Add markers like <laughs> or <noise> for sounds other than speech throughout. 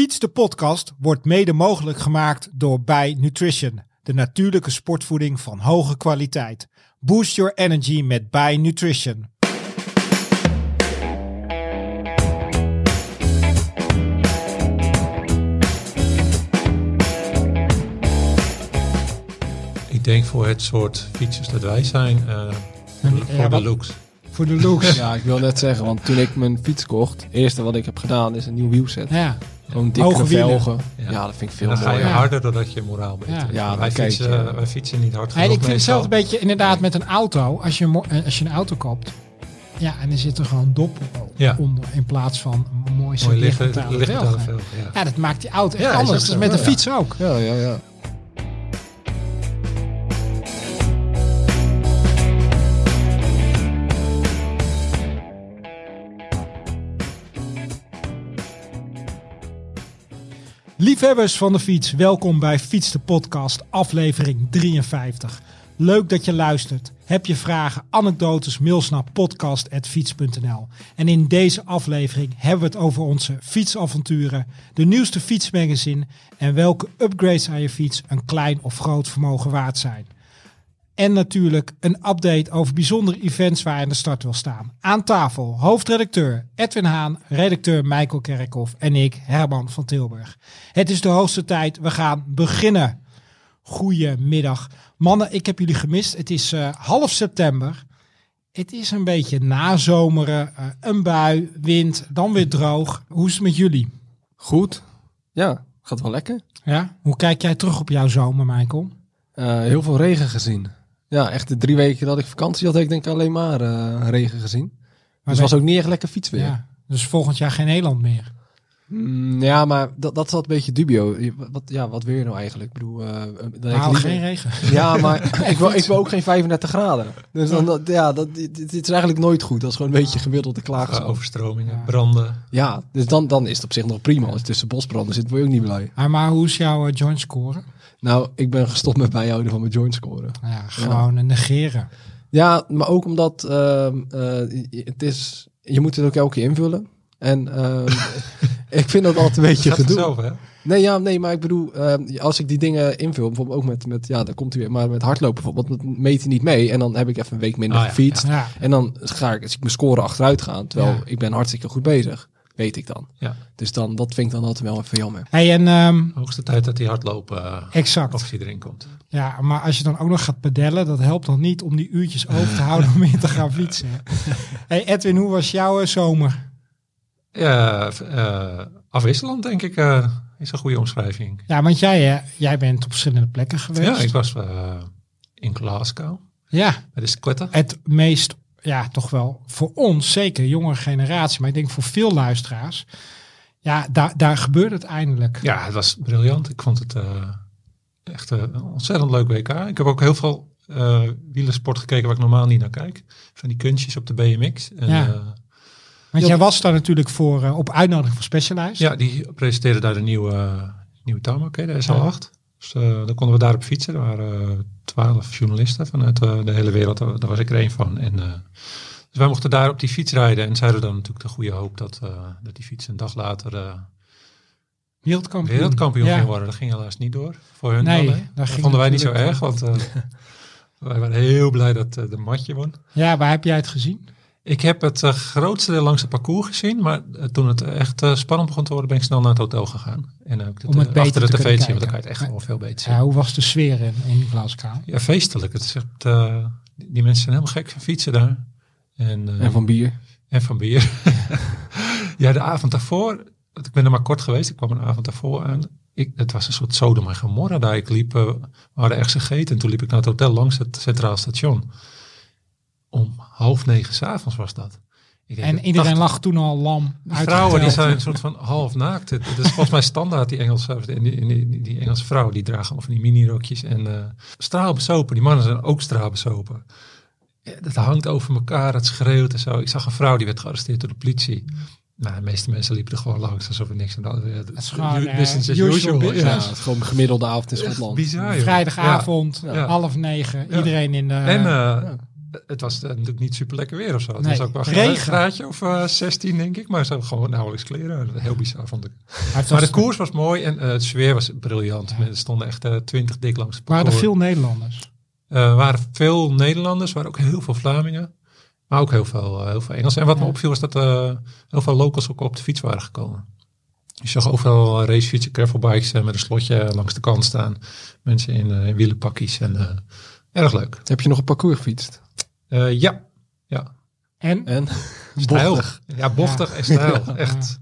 Fiets de podcast wordt mede mogelijk gemaakt door Bij Nutrition, de natuurlijke sportvoeding van hoge kwaliteit. Boost your energy met Bij Nutrition. Ik denk voor het soort fietsers dat wij zijn, uh, En, voor ja, de looks. Voor de looks. Ja, ik wil net zeggen, want toen ik mijn fiets kocht, het eerste wat ik heb gedaan is een nieuw wielset. Ja. Gewoon wielen. velgen. Ja. Ja. dat vind ik veel dan ga je mooier. harder doordat je moraal beter Ja. wij, dan kijk fietsen, wij fietsen niet hard genoeg ik vind meestal. hetzelfde beetje inderdaad met een auto. Als je, een eh, als je een auto koopt. Ja, en er zit er gewoon dop Ja. onder. In plaats van een mooi lichtmetalen velgen. velgen, ja. Ja, dat maakt die auto echt anders. Dat is met een Ja. fiets ook. Ja, ja, ja. Liefhebbers van de fiets, welkom bij Fiets de Podcast, aflevering 53. Leuk dat je luistert. Heb je vragen, anekdotes, mails naar podcast.fiets.nl. En in deze aflevering hebben we het over onze fietsavonturen, de nieuwste fietsmagazine en welke upgrades aan je fiets een klein of groot vermogen waard zijn. En natuurlijk een update over bijzondere events waar je aan de start wil staan. Aan tafel hoofdredacteur Edwin Haan, redacteur Michael Kerkhoff en ik, Herman van Tilburg. Het is de hoogste tijd, we gaan beginnen. Goedemiddag. Mannen, ik heb jullie gemist. Het is eh, half september. Het is een beetje nazomeren, eh, een bui, wind, dan weer droog. Hoe is het met jullie? Goed. Ja, gaat wel lekker. Ja? Hoe kijk jij terug op jouw zomer, Michael? Eh, heel veel regen gezien. Ja, echt de drie weken dat ik vakantie had, heb ik denk ik alleen maar eh, regen gezien. Maar Dus het was ook niet echt lekker fietsweer. ja, dus volgend jaar geen Nederland meer. Mm, ja, maar dat, dat zat een beetje dubio. Je- Wat, ja, wat weer nou eigenlijk? Ik bedoel, eh, dan Nou, liever- geen regen. Ja, maar <laughs> ik wil, ik wil ook geen 35 graden. Dus dan, dat, ja, dat, dit, dit is eigenlijk nooit goed. Dat is gewoon een beetje gemiddelde Uh, klaagzang. overstromingen, Ja. branden. Ja, dus dan, dan is het op zich nog prima. Als je tussen bosbranden zit, word je ook niet blij. Ah, maar hoe is jouw joint score? Nou, ik ben gestopt met bijhouden van mijn joint scoren. Ja, gewoon negeren. Ja, maar ook omdat ehm, eh, het is, je moet het ook elke keer invullen. En ehm, <laughs> ik vind dat altijd een beetje gedoe. vanzelf, hè? Nee, ja, nee, maar ik bedoel, ehm, als ik die dingen invul, bijvoorbeeld ook met, met ja, daar komt hij weer, maar met hardlopen bijvoorbeeld, dat meet hij niet mee. En dan heb ik even een week minder ja, gefietst. Ja, En dan ga ik, als ik mijn score achteruit gaan, terwijl ik ben hartstikke goed bezig, weet ik dan. Ja. Dus dan, dat vind ik dan altijd wel even jammer. hey, en ehm, Hoogste tijd dat die hardlopen uh, exact. optie erin komt. Ja, maar als je dan ook nog gaat pedellen, dat helpt dan niet om die uurtjes over te houden om weer te gaan fietsen. <laughs> Hey Edwin, hoe was jouw eh, zomer? Ja, eh, afwisselend denk ik eh, is een goede omschrijving. Ja, want jij, jij bent op verschillende plekken geweest. Ja, ik was in Glasgow Ja, met de squatter. het meest, ja, toch wel voor ons, zeker jongere generatie, maar ik denk voor veel luisteraars. Ja, daar, daar gebeurde het eindelijk. Ja, het was briljant. Ik vond het eh, echt eh, een ontzettend leuk WK. Ik heb ook heel veel eh wielersport gekeken waar ik normaal niet naar kijk. Van die kunstjes op de BMX. En, Ja. Want jij was daar natuurlijk voor, op uitnodiging van Specialized. ja, die presenteerde daar de nieuwe, nieuwe tarmac, hè, de SL8. Dus dan konden we daarop fietsen. Er waren twaalf journalisten vanuit eh, de hele wereld. Daar, daar was ik er één van. En, eh, dus wij mochten daar op die fiets rijden. En zeiden dan natuurlijk de goede hoop dat, eh, dat die fiets een dag later Wereldkampioen. wereldkampioen Ja. ging worden. Dat ging helaas niet door. Voor hun Nee, wel, daar dat vonden wij niet zo erg. Want <laughs> wij waren heel blij dat de matje won. Ja, waar heb jij het gezien? Ik heb het eh, grootste deel langs het parcours gezien. Maar eh, toen het echt eh, spannend begon te worden, ben ik snel naar het hotel gegaan. En Om het achter de te tv kunnen zien. Want dan kan je het echt wel veel beter zien. Ja, hoe was de sfeer in, in Glasgow? Ja, feestelijk. Het is echt, eh, die mensen zijn helemaal gek van fietsen daar. En, eh, En van bier. en van bier. <laughs> ja, de avond daarvoor, want ik ben er maar kort geweest, ik kwam een avond daarvoor aan. Ik, het was een soort Sodom en Gomorra daar. Ik liep, we hadden ergens gegeten en toen liep ik naar het hotel langs het Centraal Station. Om half negen s'avonds was dat. Ik denk, En dat iedereen 80 lag toen al lam. die vrouwen die zijn een soort van half naakt. Het, het is volgens mij standaard, die Engelse, die, die, die, die Engelse vrouwen, die dragen of die minirokjes en eh straalbesopen. Die mannen zijn ook straalbesopen. Ja, Dat hangt over elkaar, het schreeuwt en zo. Ik zag een vrouw die werd gearresteerd door de politie. Nou, de meeste mensen liepen er gewoon langs alsof er niks aan de hand was. Het is gewoon, eh, business as usual usual. business. Ja, Ja. het is gewoon een gemiddelde avond in Schotland. bizar. Vrijdagavond, Ja. half negen, Ja. iedereen in de... En eh, het was eh, natuurlijk niet super lekker weer of zo. Het Nee, was ook wel een graadje of eh 16 denk ik. Maar ze hadden gewoon nauwelijks kleren. Heel bizar vond ik. Maar, was- de koers was mooi en eh, het sfeer was briljant. Er stonden echt eh, twintig dik langs het waren er veel Nederlanders. Eh, Er waren veel Nederlanders, er waren ook heel veel Vlamingen. Maar ook heel veel, eh, heel veel Engels. En wat me Ja. opviel is dat eh, heel veel locals ook op de fiets waren gekomen. Je zag overal racefietsen, gravelbikes eh, met een slotje langs de kant staan. Mensen in, eh, in wielenpakjes en eh, erg leuk. Heb je nog een parcours gefietst? Eh, ja, ja. En En? <laughs> Stijl. Bochtig. Ja, bochtig en stijl. Echt.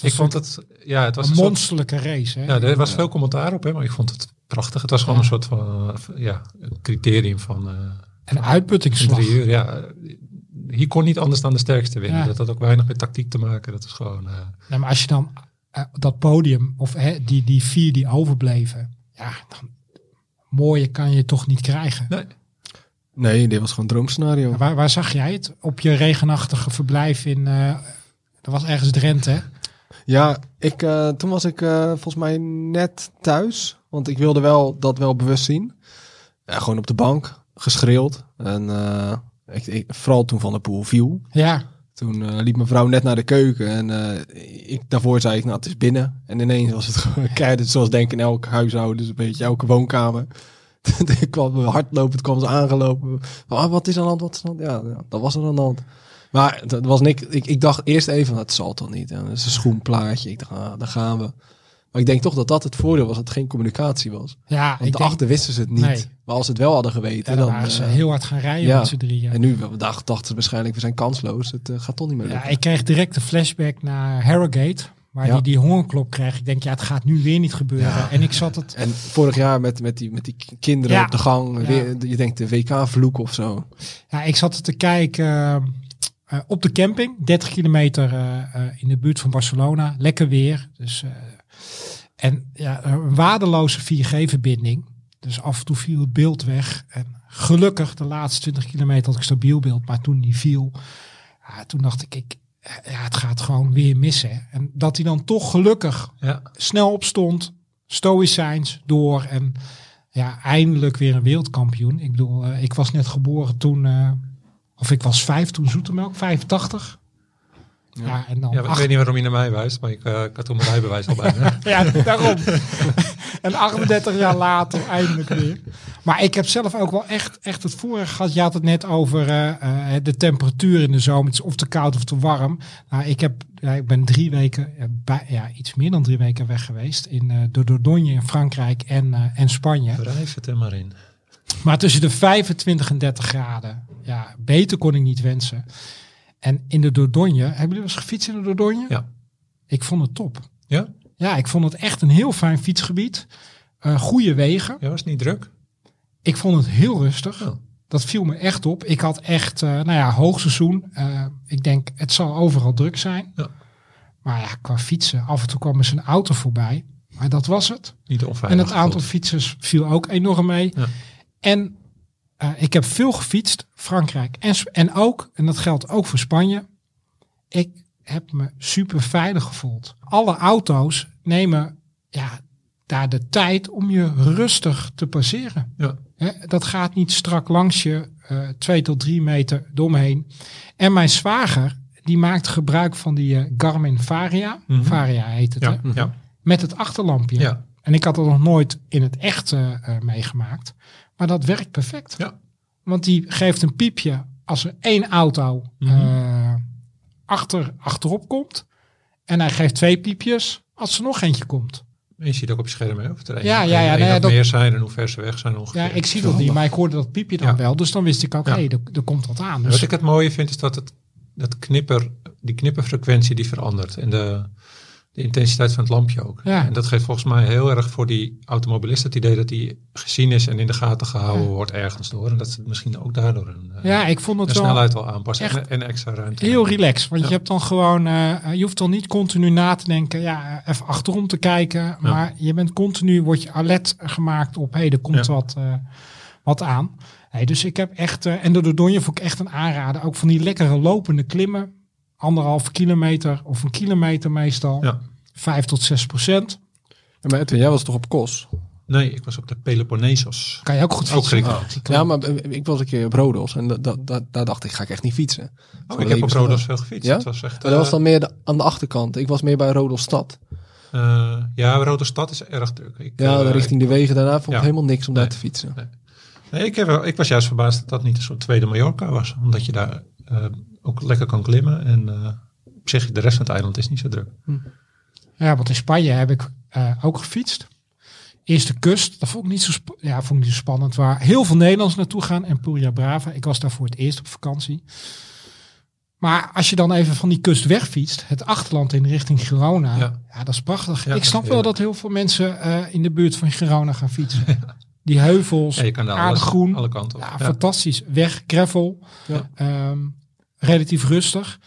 Ik vond het, ja, het was een een soort, monsterlijke race. Hè? ja, er was veel commentaar op, hè, maar ik vond het prachtig. Het was gewoon Ja. een soort van, eh, ja, een criterium van, eh, en van uitputtingsslag. Ja, hier kon niet anders dan de sterkste winnen. Ja. Dat had ook weinig met tactiek te maken. Dat is gewoon, eh, Nou, maar als je dan dat podium, of hè, die, die vier die overbleven, ja, dan mooier kan je toch niet krijgen. nee. Nee, dit was gewoon een droomscenario. Waar, waar zag jij het? Op je regenachtige verblijf in, eh dat was ergens Drenthe? Ja, ik, eh, toen was ik eh, volgens mij net thuis. Want ik wilde wel dat wel bewust zien. Ja, gewoon op de bank, geschreeuwd. En ik, ik, vooral toen Van der Poel viel. Ja, Toen liep mijn vrouw net naar de keuken. En ik, daarvoor zei ik, nou het is binnen. En ineens was het gewoon <laughs> keihard, zoals denk ik in elk huishouden. Dus een beetje elke woonkamer. Ik <laughs> kwam hardlopend, kwam ze aangelopen. Ah, wat is aan de hand? Wat is aan de hand? Ja, ja, dat was er aan de hand. Maar dat was niks. Ik, ik dacht eerst even, dat zal toch niet. En dat is een schoenplaatje. Ik dacht, ah, daar gaan we. Maar ik denk toch dat dat het voordeel was, dat het geen communicatie was. ja Want denk, daarachter wisten ze het niet. Nee. Maar als ze het wel hadden geweten, ja, dan waren ze eh, heel hard gaan rijden ja. met z'n drieën. En nu dacht, dachten ze waarschijnlijk, we zijn kansloos. Het eh, gaat toch niet meer Ja, lukken. ik kreeg direct een flashback naar Harrogate, waar Ja. die die hongerklop kreeg. Ik denk, ja, het gaat nu weer niet gebeuren. Ja. En ik zat het, En vorig jaar met, met, die, met die kinderen Ja. op de gang. Weer, je denkt de WK-vloek of zo. ja, ik zat het te kijken eh, eh, op de camping, 30 kilometer eh, in de buurt van Barcelona. Lekker weer. Dus, en ja, een waardeloze 4G-verbinding. Dus af en toe viel het beeld weg. En gelukkig de laatste 20 kilometer had ik stabiel beeld. Maar toen die viel, ja, toen dacht ik, ik ja, het gaat gewoon weer missen. En dat hij dan toch gelukkig Ja, snel opstond, stoïcijns door en ja, eindelijk weer een wereldkampioen. Ik bedoel, eh, ik was net geboren toen, eh, of ik was vijf toen Zoetemelk, 85. Ja, en dan ja ik acht- weet niet waarom je naar mij wijst, maar ik, eh, ik had toen mijn rijbewijs al bijna. <laughs> ja, daarom. <laughs> en 38 jaar later eindelijk weer. Maar ik heb zelf ook wel echt, echt het vorige gehad. Je had het net over eh, eh, de temperatuur in de zomer. Het is of te koud of te warm. Nou, ik, heb, ja, ik ben drie weken, bij, ja, iets meer dan drie weken weg geweest. In eh, de Dordogne in Frankrijk en, eh, en Spanje. Wrijf het er maar in. Maar tussen de 25 en 30 graden. Ja, beter kon ik niet wensen. En in de Dordogne, hebben jullie wel eens gefietst in de Dordogne? Ja. Ik vond het top. Ja? Ja, ik vond het echt een heel fijn fietsgebied. Eh goede wegen. Ja, was niet druk? Ik vond het heel rustig. Oh. Dat viel me echt op. Ik had echt, eh, nou ja, hoogseizoen. Eh, ik denk, het zal overal druk zijn. Ja. Maar ja, qua fietsen, af en toe kwam er zijn auto voorbij. Maar dat was het. Niet onveilig. En het aantal fietsers viel ook enorm mee. Ja. En eh, ik heb veel gefietst, Frankrijk en, en ook, en dat geldt ook voor Spanje. Ik heb me super veilig gevoeld. Alle auto's nemen ja, daar de tijd om je rustig te passeren. Ja. Hè, dat gaat niet strak langs je, eh, twee tot drie meter domheen. En mijn zwager, die maakt gebruik van die eh, Garmin Varia. Mhm. Varia heet het, Ja, hè? ja, Met het achterlampje. ja. En ik had het nog nooit in het echt meegemaakt. Maar dat werkt perfect. Ja. Want die geeft een piepje als er één auto Mhm. eh, achter, achterop komt. En hij geeft twee piepjes als er nog eentje komt. En je ziet ook op je scherm, hè? Of er Ja, ja, ja, nou of dat- meer zijn en hoe ver ze weg zijn ongeveer. Ja, ik zie dat niet, maar ik hoorde dat piepje dan Ja. wel. Dus dan wist ik ook, hé, Ja. hey, er, er komt wat aan. Dus Wat ik het mooie vind, is dat het, dat knipper, die knipperfrequentie die verandert. En de, de intensiteit van het lampje ook. Ja. En dat geeft volgens mij heel erg voor die automobilist het idee dat hij gezien is en in de gaten gehouden Ja. wordt ergens door. En dat ze misschien ook daardoor een, eh, ja, ik vond het wel snelheid wel aanpassen en, en extra ruimte. heel relaxed. Want Ja. je hebt dan gewoon, eh, je hoeft dan niet continu na te denken, ja, even achterom te kijken. Maar je bent continu, word je alert gemaakt op, hé, hey, er komt wat, eh, wat aan. Hey, dus ik heb echt, en de Dordogne vond ik echt een aanrader. Ook van die lekkere lopende klimmen. Anderhalve kilometer of een kilometer meestal. Ja. Vijf tot zes procent. Ja, maar Edwin, jij was toch op Kos? Nee, ik was op de Peloponnesos. Kan je ook goed Ook fietsen. Griekenland. Ja, maar eh, ik was een keer op Rodos en da, da, da- daar dacht ik, ga ik echt niet fietsen. Oh, ik heb op. Rodos veel gefietst. Ja? Het was echt, Maar dat was eh, dan meer de- aan de achterkant. Ik was meer bij Rodos stad. eh, ja, Rode Stad is erg druk. Ik, Ja, eh, richting de wegen daarna vond ik ja. helemaal niks om daar te fietsen. Nee, ik, heb, wel- ik was juist verbaasd dat dat niet een soort tweede Mallorca was. Omdat je daar ook lekker kan klimmen. En eh, op zich, de rest van het eiland is niet zo druk. Ja, want in Spanje heb ik eh, ook gefietst. Eerst de kust, dat vond ik niet zo, ja, vond ik niet zo spannend. Waar heel veel Nederlanders naartoe gaan en Puria Brava. Ik was daar voor het eerst op vakantie. Maar als je dan even van die kust wegfietst, het achterland in richting Girona, ja, Ja. dat is prachtig. Ja, ik snap wel dat heel veel mensen eh, in de buurt van Girona gaan fietsen. <laughs> Die heuvels, Ja, je kan daar aardig alles, groen. alle kanten op. Ja, Ja. fantastisch. Weg, gravel. Ja. Ehm, relatief rustig.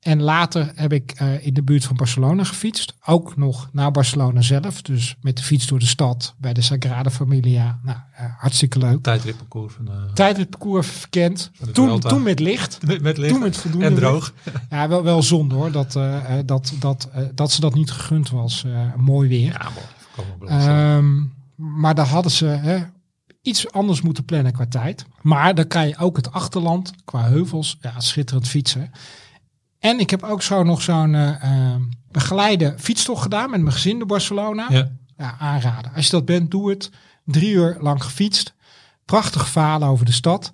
En later heb ik eh, in de buurt van Barcelona gefietst. Ook nog naar Barcelona zelf. Dus met de fiets door de stad bij de Sagrada Familia. Nou, eh, hartstikke leuk. Tijdritparcours van, eh, Tijdritparcours verkend. Toen, toen met licht. met, <laughs> met licht Toen met voldoende en licht. droog. Ja, wel, wel zonde hoor. Dat, dat, dat, dat ze dat niet gegund was. Mooi weer. Ja, mooi. Maar daar hadden ze hè, iets anders moeten plannen qua tijd. Maar dan kan je ook het achterland qua heuvels, ja, schitterend fietsen. En ik heb ook zo nog zo'n ehm, begeleide fietstocht gedaan met mijn gezin door Barcelona. Ja. ja. aanraden. Als je dat bent, doe het. Drie uur lang gefietst. Prachtig verhalen over de stad.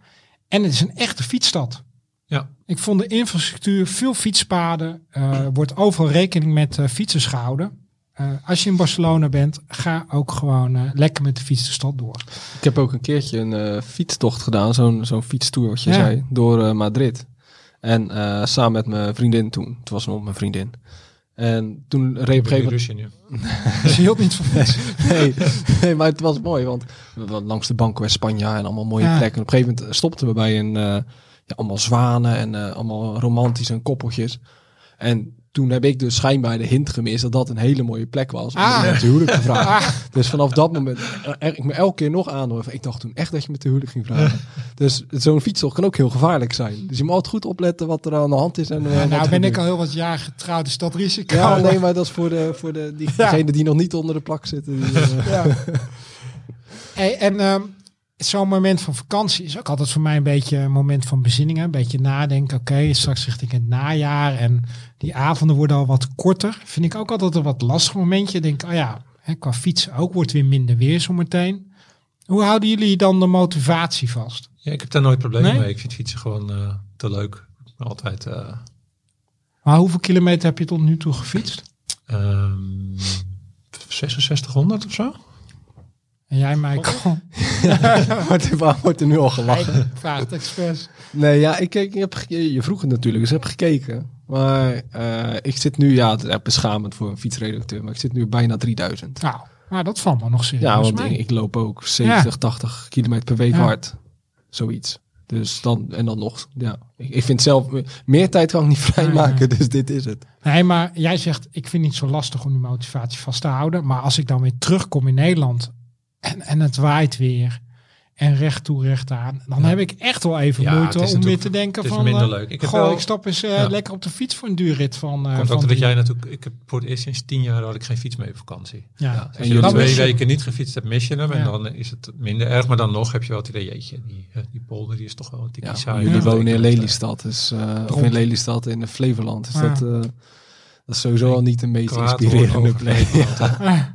En het is een echte fietsstad. Ja. Ik vond de infrastructuur, veel fietspaden, eh, wordt overal rekening met eh, fietsers gehouden. Eh, als je in Barcelona bent, ga ook gewoon eh, lekker met de fiets de stad door. Ik heb ook een keertje een eh, fietstocht gedaan, zo'n zo'n fietstour wat je Ja. zei, door Madrid. En eh, samen met mijn vriendin toen. Het was nog mijn vriendin. En toen reed op een gegeven moment... Nu. Dus je hield niet van fietsen. <laughs> Nee, nee, maar het was mooi, want langs de Banco Espanja en allemaal mooie Ja. plekken. En op een gegeven moment stopten we bij een, eh, ja, allemaal zwanen en eh, allemaal romantisch en koppeltjes. En toen heb ik dus schijnbaar de hint gemist dat dat een hele mooie plek was. En Ah. de huwelijk gevraagd. Ah, Dus vanaf dat moment, eh, er, ik me elke keer nog aanhoor. van, Ik dacht toen echt dat je met de huwelijk ging vragen. dus zo'n fietstocht kan ook heel gevaarlijk zijn. Dus je moet altijd goed opletten wat er aan de hand is. En, eh, ja, nou ben ik al heel wat jaar getrouwd, dus dat risico. Ja, nee, maar dat is voor, de, voor de, Ja. diegenen die nog niet onder de plak zitten. Die, eh, Ja. <laughs> Hey, en ehm, zo'n moment van vakantie is ook altijd voor mij een beetje een moment van bezinning. hè. Een beetje nadenken. Oké, straks richting het najaar. En die avonden worden al wat korter. Vind ik ook altijd een wat lastig momentje. Denk, oh ja, hè, qua fietsen ook wordt weer minder weer zometeen. Hoe houden jullie dan de motivatie vast? Ja, ik heb daar nooit problemen Nee? mee. Ik vind fietsen gewoon eh, te leuk. Altijd eh, Maar hoeveel kilometer heb je tot nu toe gefietst? ehm 6600 of zo. En jij, Michael? wordt, er, <laughs> waar wordt er nu al gelachen? Het expres. Nee, ja, ik, ik, heb, je vroeg het natuurlijk, dus ik heb gekeken. Maar eh, ik zit nu, ja, het is beschamend voor een fietsredacteur, maar ik zit nu bijna 3000. Nou, maar dat valt me nog serieus Ja, want ik, ik loop ook 70, 80 kilometer per week Ja. hard. Zoiets. Dus dan, en dan nog, ja. Ik, ik vind zelf, meer tijd kan ik niet <laughs> vrijmaken, dus dit is het. Nee, maar jij zegt, ik vind het niet zo lastig om die motivatie vast te houden. Maar als ik dan weer terugkom in Nederland en, en het waait weer en recht toe recht aan, dan Ja. heb ik echt wel even Ja, moeite is om weer te denken het is van, minder eh, leuk. Ik heb goh, wel- ik stap eens eh, Ja. lekker op de fiets voor een duurrit van. eh Komt van ook dat jij natuurlijk... Ik heb voor het eerst sinds tien jaar had ik geen fiets mee op vakantie. Ja. Als en je twee je- weken niet gefietst hebt, mis je hem. En Ja. dan is het minder erg. Maar dan nog heb je wel het idee, jeetje, die, die polder die is toch wel een tikje saai. jullie Ja. wonen in Lelystad, dus, eh, of in Lelystad in Flevoland. Dus Ja. dat, eh, dat is sowieso al niet de meest Kwaad inspirerende plek. <laughs>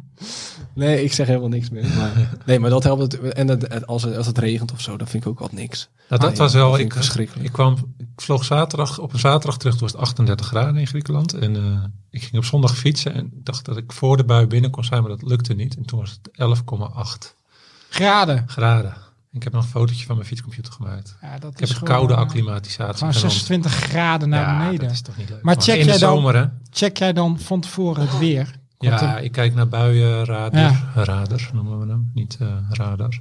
Nee, ik zeg helemaal niks meer. Maar, <laughs> nee, maar dat helpt. Het, en het, als, het, als het regent of zo, dan vind ik ook wat niks. Nou, dat Ah, was ja, wel... dat Ik, ik verschrikkelijk. ik kwam, ik vloog zaterdag, op een zaterdag terug. Toen was het 38 graden in Griekenland. En eh, ik ging op zondag fietsen. En ik dacht dat ik voor de bui binnen kon zijn, maar dat lukte niet. En toen was het 11,8 graden. graden. Ik heb nog een fotootje van mijn fietscomputer gemaakt. Ja, dat Ik heb is een gewoon, koude eh, acclimatisatie. Gewoon geland. 26 graden naar ja, beneden. dat is toch niet leuk. Maar check in jij de dan- zomer, hè? Check jij dan van tevoren het weer? Komt Ja, er- ik kijk naar buienradar. Ja. Radar noemen we hem, niet eh, radar.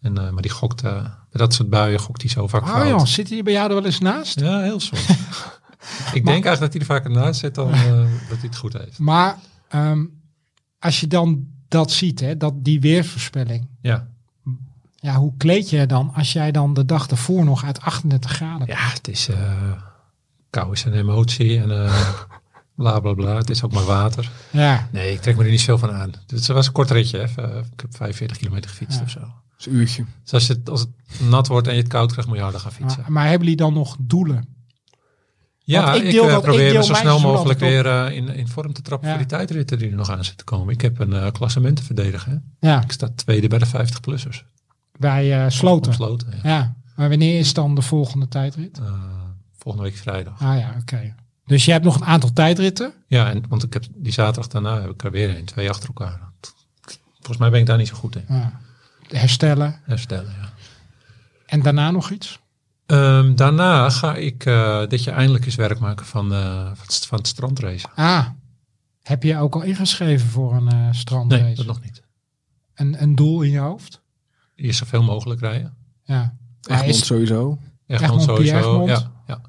En, eh, maar die gokt, eh, bij dat soort buien gokt hij zo vaak Oh fout. ja, zit hij bij jou er wel eens naast? Ja, heel soms. <laughs> ik denk eigenlijk dat hij er vaker naast zit dan dat hij het goed heeft. Maar ehm, als je dan dat ziet, hè, dat die weervoorspelling. Ja, Ja, hoe kleed je dan als jij dan de dag ervoor nog uit 38 graden ja het is... kou is een emotie. En, <laughs> bla bla bla. Het is ook maar water. Ja, Nee, ik trek me er niet veel van aan. Het was een kort ritje. Hè. Eh, Ik heb 45 kilometer gefietst Ja. of zo. Dat is een uurtje. Dus als, het- als het nat wordt en je het koud krijgt, moet je harder gaan fietsen. maar, maar hebben jullie dan nog doelen? Ja, Want ik, ik deel eh, dat- ik probeer deel me zo snel mogelijk weer eh, in, in vorm te trappen Ja. voor die tijdritten die er nog aan zitten te komen. Ik heb een eh, klassement te verdedigen. Hè. Ja, Ik sta tweede bij de 50-plussers. bij eh Sloten. Opsloten, ja. Ja, maar wanneer is dan de volgende tijdrit? Eh, volgende week vrijdag. Ah ja, oké. Dus je hebt nog een aantal tijdritten. Ja, en, want ik heb die zaterdag daarna heb ik er weer een, twee achter elkaar. Volgens mij ben ik daar niet zo goed in. Ja. Herstellen. Herstellen, ja. En daarna nog iets? Ehm, daarna ga ik eh, dit jaar eindelijk eens werk maken van, eh, van, het, van het strandrace. Ah, heb je ook al ingeschreven voor een eh strandrace? Nee, dat nog niet. Een, een doel in je hoofd? Hier zoveel mogelijk rijden. Ja. Egmond is, sowieso. Egmond Egmond, sowieso. Egmond. Ja, ja.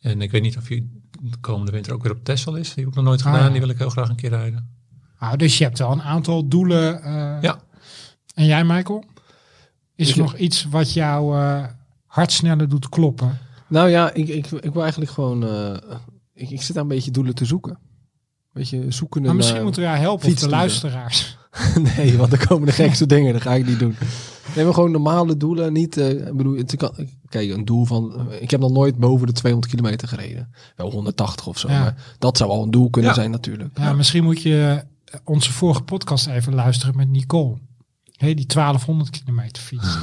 En ik weet niet of je de komende winter ook weer op Texel is. Die heb ik nog nooit Ah, gedaan. ja. Die wil ik heel graag een keer rijden. ah, dus je hebt wel een aantal doelen. eh, Ja. En jij, Michael? Is Ik- er nog iets wat jou eh hart sneller doet kloppen? Nou ja, ik, ik, ik wil eigenlijk gewoon... eh, ik, ik zit daar een beetje doelen te zoeken. Weet je, zoeken Maar misschien naar... moeten we jou helpen, of de luisteraars. <laughs> nee, want er komen de gekste <laughs> dingen. Dat ga ik niet doen. Nee, maar gewoon normale doelen. Niet, eh, ik bedoel, het kan, kijk, een doel van... eh, ik heb nog nooit boven de 200 kilometer gereden. Wel 180 of zo. Ja. Maar dat zou al een doel kunnen Ja. zijn natuurlijk. Ja, misschien moet je eh, onze vorige podcast even luisteren met Nicole. Hey, die 1200 kilometer fiets. <laughs>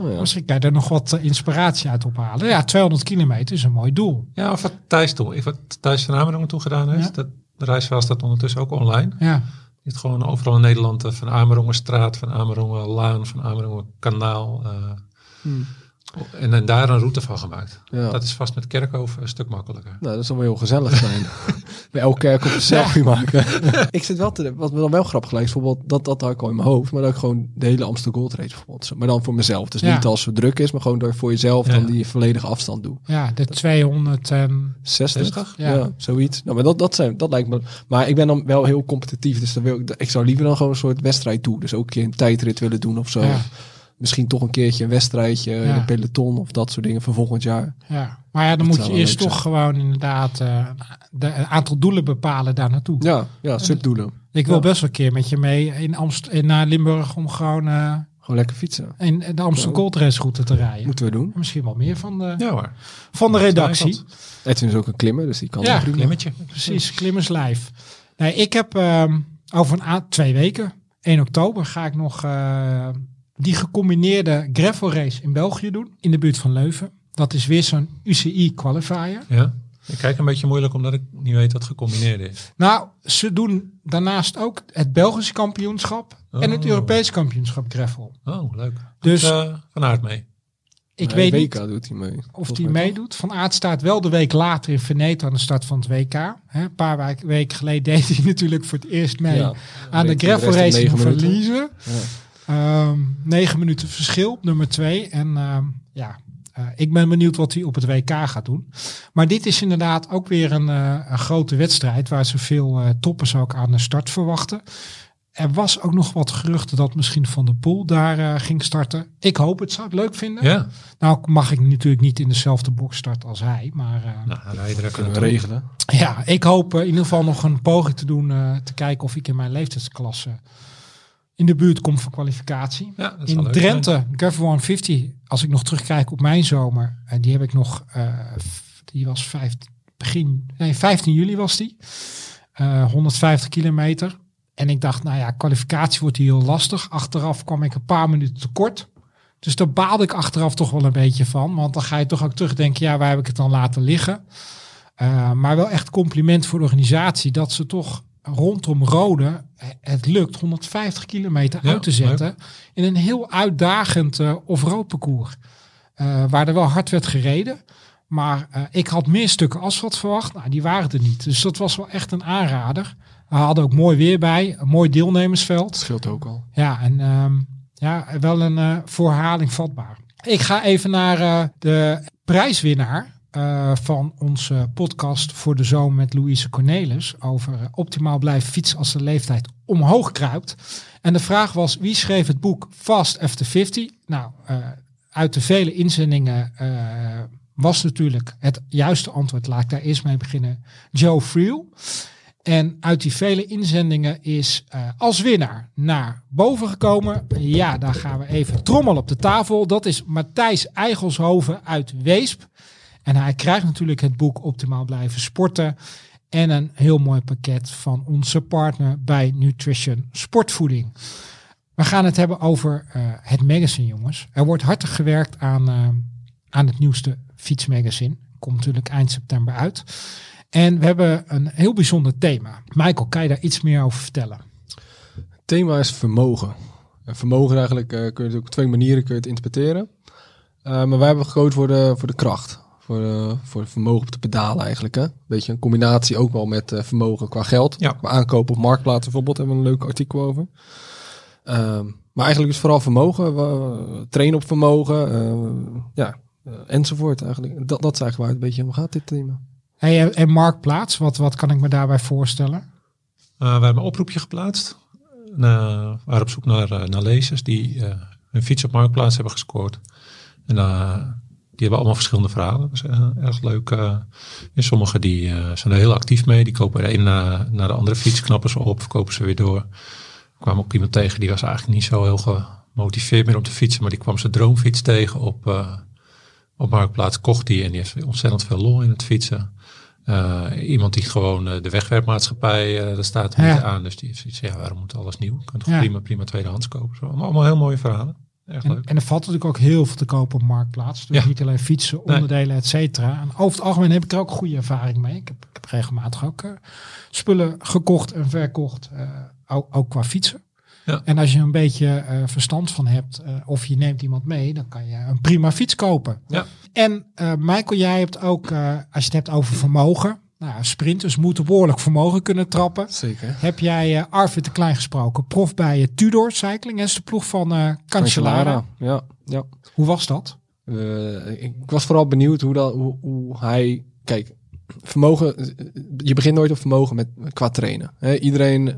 Oh, ja. Misschien kan je er nog wat inspiratie uit ophalen. Ja, 200 kilometer is een mooi doel. Ja, of wat Thijs. Ik wat Thijs van Amerongen toen gedaan heeft. Ja. Dat, de reisverhaal staat ondertussen ook online. Ja, Gewoon overal in Nederland eh, van Amerongenstraat, van Amerongen Laan, van Amerongen Kanaal. eh, Hmm. En, en daar een route van gemaakt. Ja. Dat is vast met Kerkhoven een stuk makkelijker. Nou, dat zal wel heel gezellig zijn. <laughs> Bij elke kerk op een selfie maken. <laughs> ik zit wel te, wat me dan wel grappig lijkt, is bijvoorbeeld, dat, dat had ik al in mijn hoofd, maar dat ik gewoon de hele Amsterdam Gold Race bijvoorbeeld, maar dan voor mezelf. Dus Ja. niet als het druk is, maar gewoon door voor jezelf Ja. dan die volledige afstand doe. ja de 200 en 60? 60? Ja. Ja. zoiets. Nou, maar dat, dat, zijn, dat lijkt me. Maar ik ben dan wel heel competitief, dus dan wil ik, ik zou liever dan gewoon een soort wedstrijd doen. Dus ook een keer een tijdrit willen doen of zo. Misschien toch een keertje een wedstrijdje in een peloton of dat soort dingen voor volgend jaar. ja. Maar ja, dan Dat moet je eerst toch gewoon inderdaad eh, de een aantal doelen bepalen daar naartoe. Ja, ja, subdoelen. Ik wil Ja. best wel een keer met je mee in Amst in, naar Limburg om gewoon eh, Gewoon lekker fietsen. in de Amsterdam Ja. Gold Race route te rijden. Moeten we doen. En Misschien wel meer van de, Ja hoor. van de redactie. Edwin is ook een klimmer, dus die kan Ja, prima. Klimmetje. Precies, klimmers live. Nee, ik heb ehm, over een a- twee weken, 1 oktober, ga ik nog eh, die gecombineerde gravel race in België doen. In de buurt van Leuven. Dat is weer zo'n UCI qualifier. Ja. Ik kijk een beetje moeilijk omdat ik niet weet wat gecombineerd is. Nou, ze doen daarnaast ook het Belgische kampioenschap en het Oh. Europees kampioenschap gravel. Oh, leuk. Dus- uh, van aard mee. Ik Nee, weet WK niet doet hij mee. of mij meedoet. Van Aert staat wel de week later in Veneto aan de start van het WK. Hè, een paar weken geleden <laughs> deed hij natuurlijk voor het eerst mee Ja. aan de gravel race minuten. verliezen. Ja. Ehm, negen minuten verschil op nummer twee. En ehm, ja, eh, ik ben benieuwd wat hij op het WK gaat doen. Maar dit is inderdaad ook weer een, eh, een grote wedstrijd waar ze veel eh, toppers ook aan de start verwachten. Er was ook nog wat geruchten dat misschien Van der Poel daar eh, ging starten. Ik hoop het, zou het leuk vinden. Ja. Nou mag ik natuurlijk niet in dezelfde box starten als hij. Maar eh, Nou, dan rij je er even Kunnen we regelen. ja, ik hoop in ieder geval nog een poging te doen. eh, te kijken of ik in mijn leeftijdsklasse in de buurt kom voor kwalificatie. Ja, dat zou In zijn. Drenthe, Gravel 150, als ik nog terugkijk op mijn zomer, eh, die heb ik nog, eh, die was 15, begin, nee, 15 juli was die, Eh 150 kilometer. En ik dacht, nou ja, kwalificatie wordt hier heel lastig. Achteraf kwam ik een paar minuten tekort. Dus daar baalde ik achteraf toch wel een beetje van. Want dan ga je toch ook terugdenken, ja, waar heb ik het dan laten liggen? Eh, maar wel echt compliment voor de organisatie dat ze toch rondom Rode eh, het lukt 150 kilometer Ja, uit te zetten in een heel uitdagend eh off-road parcours. Eh, waar er wel hard werd gereden. Maar ik had meer stukken asfalt verwacht. Nou, die waren er niet. Dus dat was wel echt een aanrader. We hadden ook mooi weer bij. Een mooi deelnemersveld. Dat scheelt ook al. Ja, en ehm, ja, wel een voor herhaling vatbaar. Ik ga even naar de prijswinnaar eh, van onze podcast voor de zomer met Louise Cornelis. Over eh, optimaal blijven fietsen als de leeftijd omhoog kruipt. En de vraag was, wie schreef het boek Fast After 50? Nou, eh, uit de vele inzendingen was natuurlijk het juiste antwoord. Laat ik daar eerst mee beginnen. Joe Friel. En uit die vele inzendingen is als winnaar naar boven gekomen. Ja, daar gaan we even trommel op de tafel. Dat is Matthijs Eigelshoven uit Weesp. En hij krijgt natuurlijk het boek Optimaal Blijven Sporten. En een heel mooi pakket van onze partner bij Nutrition Sportvoeding. We gaan het hebben over eh, het magazine, jongens. Er wordt hartig gewerkt aan, eh, aan het nieuwste fietsmagazine. Komt natuurlijk eind september uit. En we hebben een heel bijzonder thema. Michael, kan je daar iets meer over vertellen? Het thema is vermogen. En vermogen eigenlijk uh, kun je op twee manieren kun je interpreteren. Maar wij hebben gekozen voor de, voor de kracht. Voor, uh, voor vermogen op de pedalen eigenlijk. Hè? Beetje een combinatie ook wel met vermogen qua geld. Ja. Qua aankopen op marktplaats bijvoorbeeld hebben we een leuk artikel over. Ehm, maar eigenlijk is vooral vermogen. We, trainen op vermogen. ja, enzovoort eigenlijk. Dat, dat is eigenlijk waar het een beetje om gaat dit thema. Hey, en Marktplaats, wat, wat kan ik me daarbij voorstellen? Uh, we hebben een oproepje geplaatst. Uh, we waren op zoek naar, uh, naar lezers die uh, hun fiets op Marktplaats hebben gescoord. En die hebben allemaal verschillende verhalen. Dat is erg leuk. en sommigen die, zijn er heel actief mee. Die kopen er een na, naar de andere fiets, knappen ze op, verkopen ze weer door. Er kwam ook iemand tegen die was eigenlijk niet zo heel gemotiveerd meer om te fietsen. Maar die kwam zijn droomfiets tegen op, op Marktplaats. Kocht die en die heeft ontzettend veel lol in het fietsen. Uh, iemand die gewoon uh, de wegwerpmaatschappij, uh, daar staat Ja. niet aan. Dus die heeft zoiets, ja, waarom moet alles nieuw? Je kunt toch Ja. prima, prima tweedehands kopen. Zo. Allemaal, allemaal heel mooie verhalen. En, leuk. en er valt natuurlijk ook heel veel te kopen op Marktplaats. Dus Ja. niet alleen fietsen, Nee. onderdelen, et cetera. En over het algemeen heb ik er ook goede ervaring mee. Ik heb, ik heb regelmatig ook eh, spullen gekocht en verkocht. eh, ook, ook qua fietsen. Ja. En als je een beetje eh, verstand van hebt, of je neemt iemand mee, dan kan je een prima fiets kopen. Ja. En Michael, jij hebt ook, als je het hebt over vermogen, nou, ja, sprinters moeten behoorlijk vermogen kunnen trappen. Zeker. Heb jij eh, Arvid de Klein gesproken, prof bij eh, Tudor Cycling, dat is de ploeg van eh Cancellara. Ja, ja. Hoe was dat? Ik was vooral benieuwd hoe, dat, hoe, hoe hij. Kijk, vermogen. Je begint nooit op vermogen met qua trainen. Iedereen,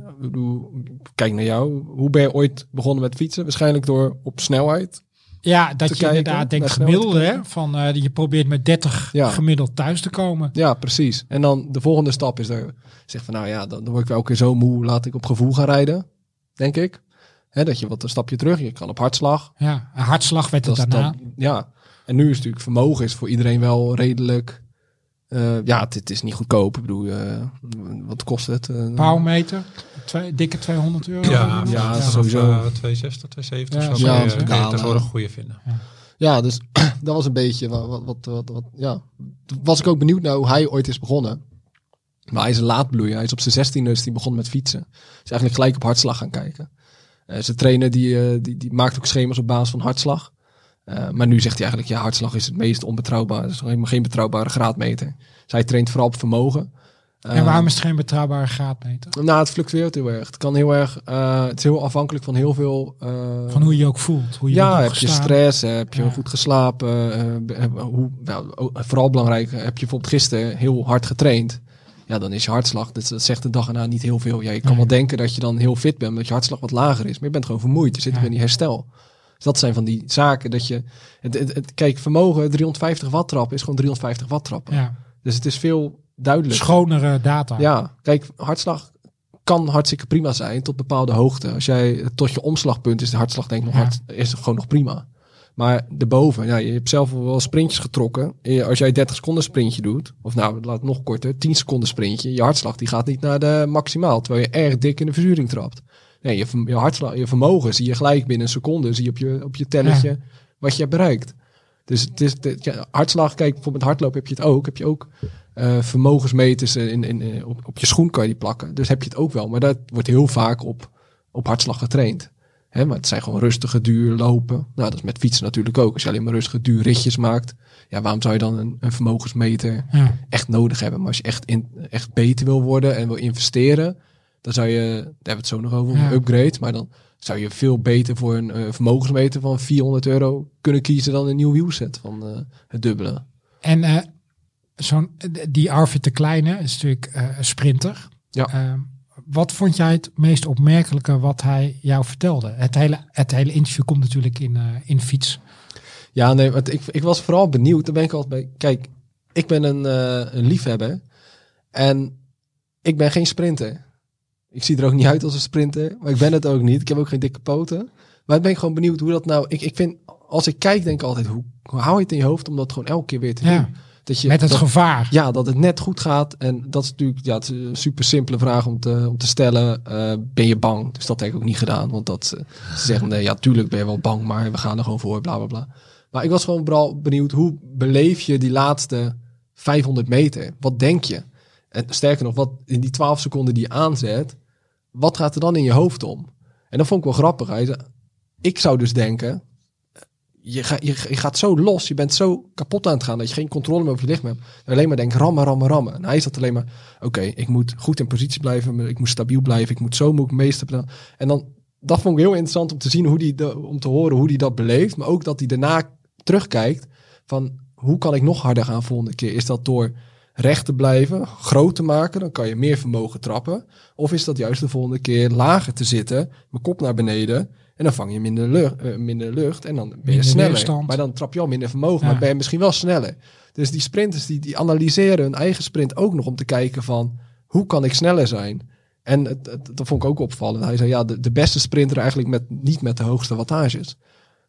kijk naar jou. Hoe ben je ooit begonnen met fietsen? Waarschijnlijk door op snelheid. Ja, dat je kijken, inderdaad denkt gemiddelde, hè? Van eh, je probeert met 30 Ja. gemiddeld thuis te komen. Ja, precies. En dan de volgende stap is er. Zeg van nou ja, dan, dan word ik wel een keer zo moe. Laat ik op gevoel gaan rijden. Denk ik. Hè, dat je wat een stapje terug. Je kan op hartslag. Ja, een hartslag werd het Dat daarna. dan- ja. En nu is natuurlijk vermogen is voor iedereen wel redelijk. Eh, ja, het, het is niet goedkoop. Ik bedoel, eh, wat kost het? Eh, Powermeter, twee, dikke 200 euro. Ja, ja, ja sowieso. Uh, 260, 270 Ja, zo ja, je- je tegenwoordig ja. goede vinden. Ja, dus <clears throat> dat was een beetje wat, wat, wat, wat, wat- ja. Toen was ik ook benieuwd naar hoe hij ooit is begonnen. Maar hij is een laadbloeier. Hij is op zijn zestiende is hij begonnen met fietsen. Is eigenlijk gelijk op hartslag gaan kijken. Eh, zijn trainer die, eh, die, die maakt ook schema's op basis van hartslag. Eh, maar nu zegt hij eigenlijk, ja, hartslag is het meest onbetrouwbaar. Het is helemaal geen betrouwbare graadmeter. Dus hij traint vooral op vermogen. En Eh, waarom is het geen betrouwbare graadmeter? Nou, het fluctueert heel erg. Het kan heel erg, eh, het is heel afhankelijk van heel veel... Van hoe je je ook voelt. Hoe je ja, heb je stress, heb je Ja. goed geslapen, hoe, nou, vooral belangrijk, heb je bijvoorbeeld gisteren heel hard getraind. Ja, dan is je hartslag, dat, dat zegt de dag erna niet heel veel. Ja, je kan Nee. wel denken dat je dan heel fit bent, omdat je hartslag wat lager is. Maar je bent gewoon vermoeid, je zit Ja. in die herstel. Dus dat zijn van die zaken dat je... Het, het, het- kijk, vermogen 350 watt trappen is gewoon 350 watt trappen. Ja, Dus het is veel duidelijker. schonere data. Ja, kijk, hartslag kan hartstikke prima zijn tot bepaalde hoogte. Als jij tot je omslagpunt is de hartslag denk ik nog Ja. hard, is gewoon nog prima. Maar daarboven, ja, je hebt zelf wel sprintjes getrokken. Als jij 30 seconden sprintje doet, of nou, laat het nog korter, 10 seconden sprintje, je hartslag die gaat niet naar de maximaal, terwijl je erg dik in de verzuring trapt. Nee, je, je hartslag, je vermogen zie je gelijk binnen een seconde, zie je op je, op je telletje wat je hebt bereikt. Dus het is, de, ja, hartslag, kijk, bijvoorbeeld met hardlopen heb je het ook. Heb je ook eh, vermogensmeters in, in, in, op, op je schoen kan je die plakken. Dus heb je het ook wel. Maar dat wordt heel vaak op, op hartslag getraind. Hè, maar het zijn gewoon rustige, duur lopen. Nou, dat is met fietsen natuurlijk ook. Als je alleen maar rustige, duur ritjes maakt. Ja, waarom zou je dan een, een vermogensmeter Ja. echt nodig hebben? Maar als je echt, in, echt beter wil worden en wil investeren, dan zou je, daar hebben we het zo nog over, Ja. een upgrade. Maar dan zou je veel beter voor een eh, vermogensmeter van 400 euro kunnen kiezen dan een nieuw wielset van eh, het dubbele. En eh, zo'n, die Arvid de Kleine is natuurlijk een sprinter. Ja. Wat vond jij het meest opmerkelijke wat hij jou vertelde? Het hele, het hele interview komt natuurlijk in, in fiets. Ja, nee, want ik, ik was vooral benieuwd. Daar ben ik altijd bij. Kijk, ik ben een, een liefhebber. En ik ben geen sprinter. Ik zie er ook niet uit als een sprinter, maar ik ben het ook niet. Ik heb ook geen dikke poten. Maar ik ben gewoon benieuwd hoe dat nou... Ik, ik vind, als ik kijk, denk ik altijd, hoe, hoe hou je het in je hoofd om dat gewoon elke keer weer te Ja. doen? Dat je, Met het dat- gevaar. ja, dat het net goed gaat. En dat is natuurlijk ja, het is een super simpele vraag om te, om te stellen. Eh, ben je bang? Dus dat heb ik ook niet gedaan. Want dat, eh, ze zeggen, nee, ja, tuurlijk ben je wel bang, maar we gaan er gewoon voor, bla, bla, bla. Maar ik was gewoon vooral benieuwd, hoe beleef je die laatste 500 meter? Wat denk je? En sterker nog, wat in die 12 seconden die je aanzet, wat gaat er dan in je hoofd om? En dat vond ik wel grappig. Hij zei, ik zou dus denken, je, ga, je, gaat zo los, je bent zo kapot aan het gaan dat je geen controle meer over je lichaam hebt. En alleen maar denkt rammen, rammen, rammen. En hij zat alleen maar, oké, ik moet goed in positie blijven, ik moet stabiel blijven, ik moet zo moet ik meester. En dan, dat vond ik heel interessant om te zien hoe die, om te horen hoe die dat beleeft, maar ook dat hij daarna terugkijkt van, hoe kan ik nog harder gaan volgende keer? Is dat door recht te blijven, groot te maken, dan kan je meer vermogen trappen. Of is dat juist de volgende keer lager te zitten, mijn kop naar beneden, en dan vang je minder lucht, eh, minder lucht en dan ben je Minder sneller. weerstand. Maar dan trap je al minder vermogen, Ja. maar ben je misschien wel sneller. Dus die sprinters die, die analyseren hun eigen sprint ook nog om te kijken van hoe kan ik sneller zijn. En het, het- dat vond ik ook opvallend. Hij zei ja, de, de beste sprinter eigenlijk met, niet met de hoogste wattages.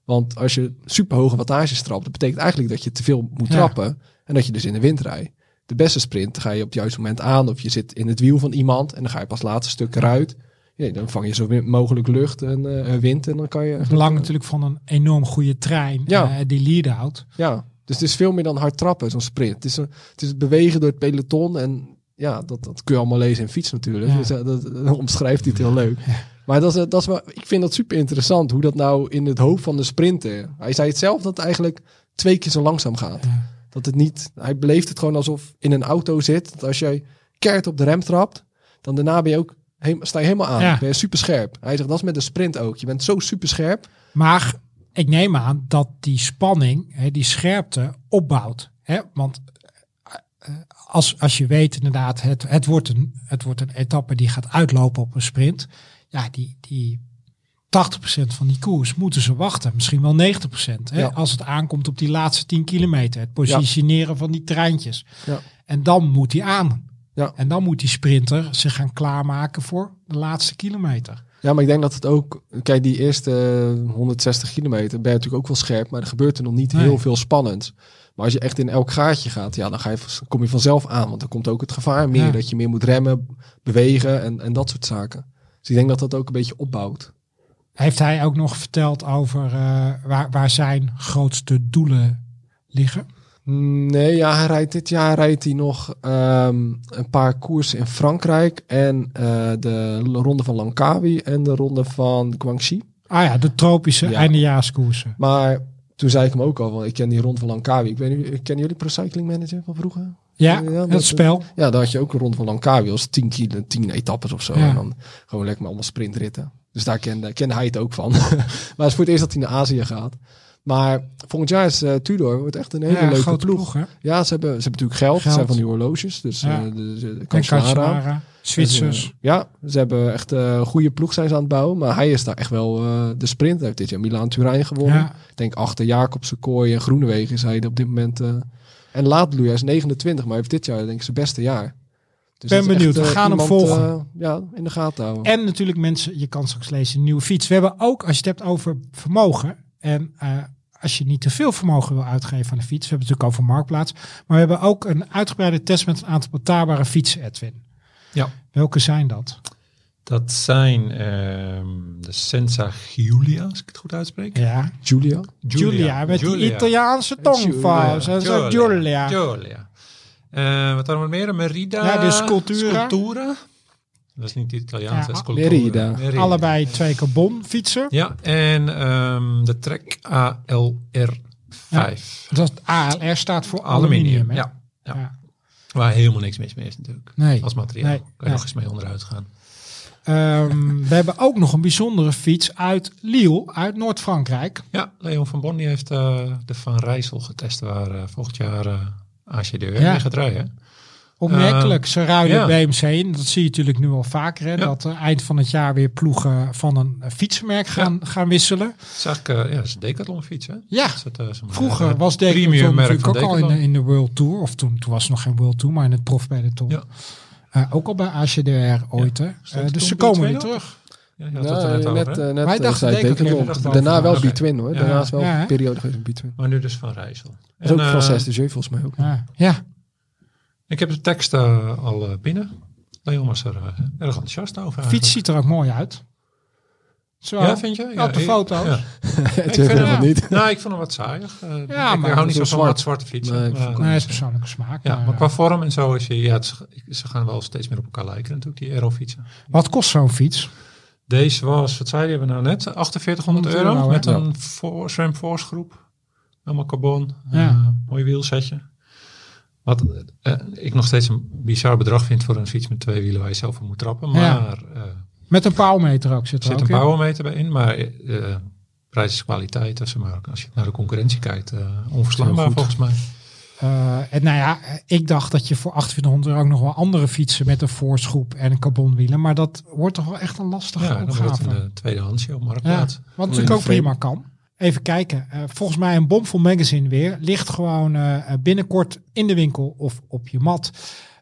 Want als je superhoge wattages trapt, dat betekent eigenlijk dat je te veel moet Ja. trappen en dat je dus in de wind rijdt. De beste sprint ga je op het juiste moment aan of je zit in het wiel van iemand en dan ga je pas laatste stuk eruit. Ja, dan vang je zo min mogelijk lucht en eh, wind en dan kan je... Het belang natuurlijk van een enorm goede trein Ja. eh, die lead-out. Ja, dus het is veel meer dan hard trappen, zo'n sprint. Het is, een, het is het bewegen door het peloton en ja, dat, dat kun je allemaal lezen in fiets natuurlijk. Ja. Dus eh, dat, dat omschrijft hij het heel leuk. Maar dat is, dat is wel, ik vind dat super interessant, hoe dat nou in het hoofd van de sprinter... Hij zei het zelf dat het eigenlijk twee keer zo langzaam gaat. Dat het niet, hij beleeft het gewoon alsof in een auto zit. Dat als jij keert op de rem trapt, dan daarna ben je ook, heem- sta je helemaal aan. Ja. Ben je super scherp. Hij zegt, dat is met de sprint ook. Je bent zo super scherp. Maar ik neem aan dat die spanning, hè, die scherpte opbouwt. Hè? Want eh, als, als je weet inderdaad, het, het, wordt een, het wordt een etappe die gaat uitlopen op een sprint. Ja, die, die 80% van die koers moeten ze wachten. Misschien wel 90%. Hè? Ja. Als het aankomt op die laatste 10 kilometer. Het positioneren van die treintjes. Ja. En dan moet hij aan. Ja. En dan moet die sprinter zich gaan klaarmaken voor de laatste kilometer. Ja, maar ik denk dat het ook... Kijk, die eerste eh, 160 kilometer ben je natuurlijk ook wel scherp. Maar er gebeurt er nog niet Nee. heel veel spannends. Maar als je echt in elk gaatje gaat, ja, dan ga je, kom je vanzelf aan. Want dan komt ook het gevaar meer. Dat je meer moet remmen, bewegen en, en dat soort zaken. Dus ik denk dat dat ook een beetje opbouwt. Heeft hij ook nog verteld over eh, waar, waar zijn grootste doelen liggen? Nee, ja, hij rijdt dit jaar rijdt hij nog ehm, een paar koersen in Frankrijk. En eh, de ronde van Langkawi en de ronde van Guangxi. Ah ja, de tropische Ja. eindejaarskoersen. Maar toen zei ik hem ook al, want ik ken die ronde van Langkawi. Ik weet niet, kennen jullie Pro Cycling Manager van vroeger? Ja, dat- spel. Ja, dan had je ook een ronde van Langkawi als 10 kilo, 10 etappes of zo. Ja. En dan gewoon lekker met allemaal sprintritten. Dus daar kende, kende hij het ook van. <laughs> maar het is voor het eerst dat hij naar Azië gaat. Maar volgend jaar is eh, Tudor wordt echt een hele Ja, leuke ploeg. Ja, ze hebben, ze hebben natuurlijk geld. Geld. Ze zijn van die horloges. Dus Ja. eh, de, de, de Cancellara. Zwitsers. Dus, eh, ja, ze hebben echt een goede ploeg zijn ze aan het bouwen. Maar hij is daar echt wel de sprint. Hij heeft dit jaar Milaan-Turijn gewonnen. ja, Ik denk achter Jacobsen, Kooi en Groenewegen is hij op dit moment. en Laatbloei, hij is 29, maar heeft dit jaar denk ik zijn beste jaar. Dus Ben benieuwd, we eh, gaan hem volgen. eh, ja, in de gaten houden. En natuurlijk mensen, je kan straks lezen, een nieuwe fiets. We hebben ook, als je het hebt over vermogen. En eh, als je niet te veel vermogen wil uitgeven aan de fiets. We hebben het natuurlijk over Marktplaats. Maar we hebben ook een uitgebreide test met een aantal betaalbare fietsen, Edwin. Ja. Welke zijn dat? Dat zijn ehm, de Senza Giulia, als ik het goed uitspreek. Ja, Julia? Julia, met die Giulia. Italiaanse tongvouws. En zo Julia. Giulia. Eh, wat dan nog meer? Merida. Ja, de Sculptura. Sculptura. Dat is niet de Italiaanse Ja, Sculptura. Merida. Allebei twee carbon fietsen. Ja, en ehm, de Trek ALR5. Dat ALR staat voor aluminium. Aluminium, hè? ja, ja. Ja. Waar helemaal niks mis mee is natuurlijk. Nee. Als materiaal. Nee, kan je nee. nog eens mee onderuit gaan. Ehm, we hebben ook nog een bijzondere fiets uit Lille, uit Noord-Frankrijk. Ja, Leon van Bon die heeft eh, de Van Rijssel getest waar eh, volgend jaar eh Ja. mee gaat rijden. Opmerkelijk, ze ruilen ja. BMC in. Dat zie je natuurlijk nu al vaker. Hè, Dat eind van het jaar weer ploegen van een eh, fietsenmerk gaan, gaan wisselen. Is eigenlijk, eh, ja, dat is een Decathlon fiets hè? Ja, Dat eh, zo'n, vroeger eh, was Decathlon merk natuurlijk van ook al in de, Decathlon. in de World Tour. Of toen, toen was het nog geen World Tour, maar in het profpeloton. Ja. Eh, ook al bij ACDR ooit. hè. Eh, dus ze komen weer B2 nog? terug. Ja, je had het er Nee, net over, net, hè? eh, net, Wij eh, dachten zei Decathlon. Decathlon. Dachten Daarna wel boven. B-Twin hoor. Ja. Daarna is wel Ja, een periode geweest B-Twin. maar nu dus van Rijssel. Dat is ook En, van eh, 6 de volgens mij ook. Ja. ja. Ik heb de tekst eh, al eh, binnen. Leon was er eh, erg enthousiast over. Fiets ziet er ook mooi uit. Zo. Ja, vind je? Ja, op de ik- foto's. Ja. <laughs> Het vind hem- niet. Nou, ik vond hem wat saaiig. Eh, ik maar hou niet zo van zwart. wat zwarte fietsen. Nee, ik Maar- vond- Nee, is persoonlijke smaak. ja, maar, maar eh, qua vorm en zo is je, ja, het ze gaan wel steeds meer op elkaar lijken natuurlijk, die aerofietsen. Wat kost zo'n fiets? Deze was, wat zei je, hebben nou net, 4800 100 euro, euro, met een voor, Force groep. Helemaal carbon, Ja. eh, mooi wielsetje. Wat eh, ik nog steeds een bizar bedrag vind voor een fiets met twee wielen waar je zelf op moet trappen. Maar Ja. eh, Met een paalmeter ook zit er zit ook een in. powermeter bij in, maar eh, prijs is kwaliteit. Dus, maar als je naar de concurrentie kijkt, onverslaanbaar volgens mij. Eh, en nou ja, eh, ik dacht dat je voor 2800 euro ook nog wel andere fietsen met een voorschroep en een carbonwielen. Maar dat wordt toch wel echt een lastige Ja, opgave. een uh, tweedehandsje op Ja, marktplaats. wat natuurlijk ook prima kan. Even kijken. Eh, volgens mij een bomvol magazine weer. Ligt gewoon eh, binnenkort in de winkel of op je mat.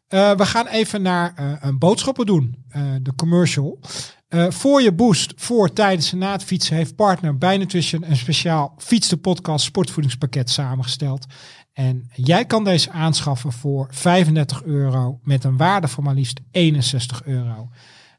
Eh, we gaan even naar eh, een boodschappen doen. Eh, de commercial. Eh, voor je boost, voor, tijdens en na het fietsen heeft partner bij Nutrition een speciaal Fiets de Podcast sportvoedingspakket samengesteld. En jij kan deze aanschaffen voor 35 euro met een waarde van maar liefst 61 euro.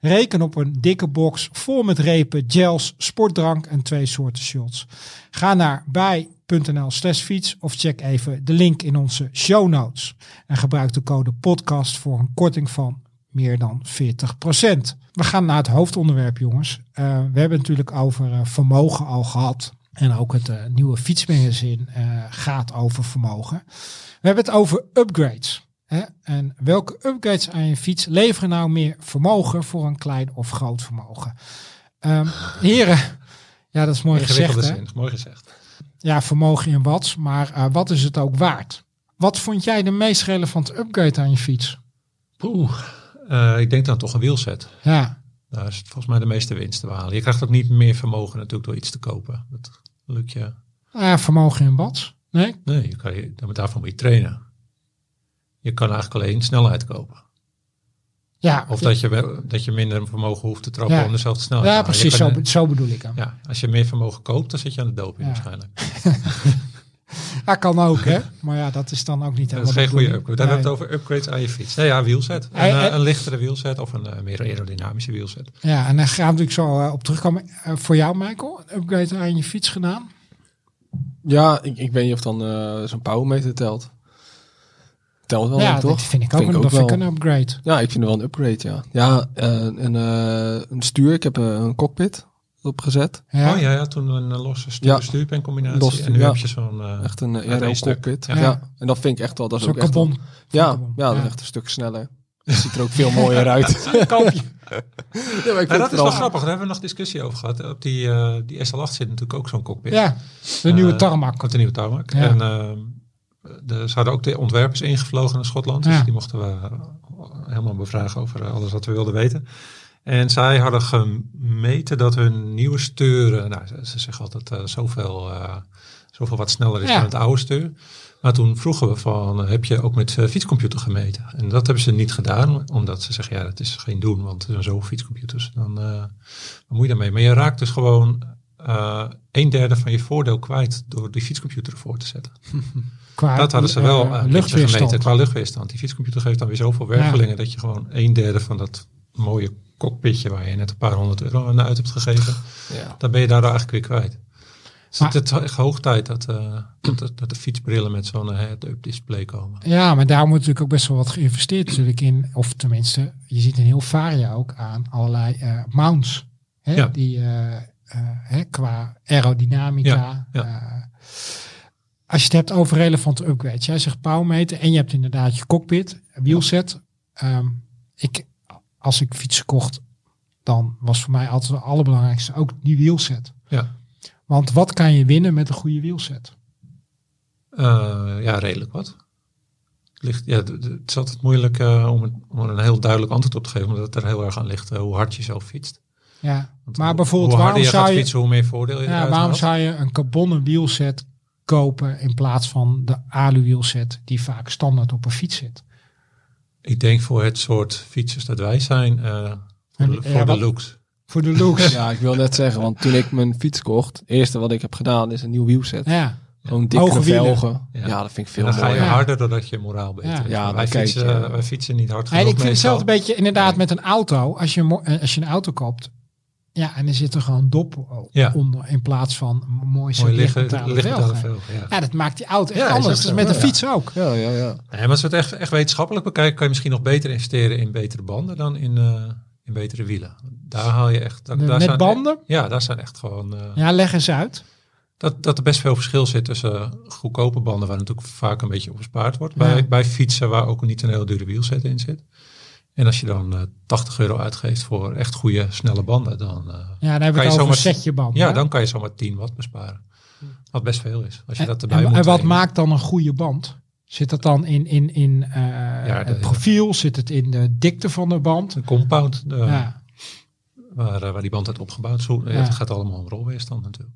Reken op een dikke box vol met repen, gels, sportdrank en twee soorten shots. Ga naar bij.nl slash fiets of check even de link in onze show notes. En gebruik de code podcast voor een korting van meer dan 40%. We gaan naar het hoofdonderwerp jongens. Uh, we hebben natuurlijk over uh, vermogen al gehad. En ook het uh, nieuwe fietsmagazine gaat over vermogen. We hebben het over upgrades. Hè? En welke upgrades aan je fiets leveren nou meer vermogen voor een klein of groot vermogen? Um, <laughs> heren, ja, dat is mooi gezegd. Zin, mooi gezegd. Ja, vermogen in watts, maar uh, wat is het ook waard? Wat vond jij de meest relevante upgrade aan je fiets? Oeh, uh, ik denk dan toch een wielset. Ja. Daar is volgens mij de meeste winst te behalen. Je krijgt ook niet meer vermogen natuurlijk door iets te kopen. Dat lukt je. Ja, vermogen in watts? Nee? Nee, je kan je, daarvoor moet je trainen. Je kan eigenlijk alleen snelheid kopen. Ja, of dat je, dat je minder vermogen hoeft te trappen ja. om dezelfde snelheid ja, precies, zo, zo bedoel ik hem. Ja, als je meer vermogen koopt, dan zit je aan de doping ja. waarschijnlijk. <laughs> <laughs> ja, kan ook, hè. Maar ja, dat is dan ook niet helemaal Dat is geen goede upgrade. Dan nee. hebben we het over upgrades aan je fiets. Nee, ja, wielset. Een, uh, een lichtere wielset of een uh, meer aerodynamische wielset. Ja, en daar gaan we natuurlijk zo uh, op terugkomen. voor jou, Michael, een upgrade aan je fiets gedaan? Ja, ik, ik weet niet of dan uh, zo'n powermeter telt. Telt wel, ja, toch? dat vind ik ook, vind een, ik ook vind ik een upgrade. Ja, ik vind het wel een upgrade, ja. Ja, uh, een, uh, een stuur. Ik heb een cockpit opgezet. Ja. Oh ja, ja toen een losse stuur, ja. stuurpencombinatie. Los, en nu ja. heb je zo'n... Uh, echt een aero cockpit. Ja. ja. en dat vind ik echt wel... Dat is ook carbon. Echt wel, ja, carbon. ja, dat is echt een stuk sneller. Het ziet er ook veel mooier uit. <laughs> Ja, maar ik dat is wel grappig. Daar hebben we nog discussie over gehad. Op die, uh, die SL8 zit natuurlijk ook zo'n cockpit. Ja, de uh, nieuwe tarmac. Komt de nieuwe tarmac. Ja. En uh, de, ze hadden ook de ontwerpers ingevlogen naar Schotland. Dus ja. die mochten we helemaal bevragen over alles wat we wilden weten. En zij hadden gemeten dat hun nieuwe sturen, nou, ze, ze zeggen altijd uh, zoveel, uh, zoveel wat sneller is ja. dan het oude stuur. Maar toen vroegen we van, uh, heb je ook met uh, fietscomputer gemeten? En dat hebben ze niet gedaan, omdat ze zeggen, ja, dat is geen doen, want er zijn zoveel fietscomputers. Dan wat moet je daarmee? Maar je raakt dus gewoon een derde van je voordeel kwijt door die fietscomputer ervoor te zetten. <laughs> Qua, dat hadden ze wel uh, gemeten qua luchtweerstand. Die fietscomputer geeft dan weer zoveel wervelingen ja. dat je gewoon een derde van dat mooie cockpitje waar je net een paar honderd euro aan uit hebt gegeven, ja. dan ben je daar eigenlijk weer kwijt. Dus maar, het is echt hoog tijd dat, uh, dat, dat, de fietsbrillen met zo'n uh, head-up display komen. Ja, maar daar moet natuurlijk ook best wel wat geïnvesteerd natuurlijk in. Of tenminste, je ziet in heel Varia ook aan allerlei uh, mounts. Hè, ja. Die hè, qua aerodynamica. Ja, ja. als je het hebt over relevante upgrades. Jij zegt powermeter en je hebt inderdaad je cockpit, wielset. Um, ik, als ik fietsen kocht, dan was voor mij altijd het allerbelangrijkste ook die wielset. Ja. Want wat kan je winnen met een goede wielset? Uh, ja, redelijk wat. Ligt, ja, het is altijd moeilijk uh, om, een, om een heel duidelijk antwoord op te geven, omdat het er heel erg aan ligt uh, hoe hard je zelf fietst. Ja, Want maar bijvoorbeeld hoe waarom je zou je, fietsen, hoe meer voordeel je ja, waarom zou je een carbonnen wielset kopen in plaats van de alu wielset die vaak standaard op een fiets zit? Ik denk voor het soort fietsers dat wij zijn, eh, voor, de, voor ja, looks. Voor de looks. Ja, ik wil net zeggen, want toen ik mijn fiets kocht, het eerste wat ik heb gedaan is een nieuw wielset. ja. Gewoon wielen. velgen. Ja. Ja. dat vind ik veel dan ga je mooier. Ja. harder doordat je moraal beter Ja. Ja, wij, dan kijk fietsen, wij fietsen niet hard genoeg ik vind meestal. hetzelfde beetje inderdaad met een auto. Als je, eh, als je een auto koopt, ja, en er zit er gewoon dop Ja. onder in plaats van mooi Mooi liggen, velgen. Ja. Ja, dat maakt die auto echt Ja, anders. is zo. met Ja. fiets ook. Ja, ja, ja. Nee, maar als we het echt, echt wetenschappelijk bekijken, kan je misschien nog beter investeren in betere banden dan in, eh, in betere wielen. Daar haal je echt. Daar, De- daar met zijn- banden? Ja, daar zijn echt gewoon. eh, Ja, leg eens uit. dat, dat er best veel verschil zit tussen goedkope banden, waar natuurlijk vaak een beetje op bespaard wordt. Bij, bij fietsen waar ook niet een heel dure wielset in zit. En als je dan eh 80 euro uitgeeft voor echt goede, snelle banden, dan, eh, Ja, dan hebben Kan je een setje band. ja, hè? dan kan je zomaar 10 watt besparen. Wat best veel is. Als je En, dat erbij en- moet en wat trainen. maakt dan een goede band? Zit dat dan in, in, in eh, Ja, de- het profiel? Zit het in de dikte van de band? Een compound, de, ja. waar, eh, waar die band uit opgebouwd is. Het gaat allemaal om rolweerstand natuurlijk.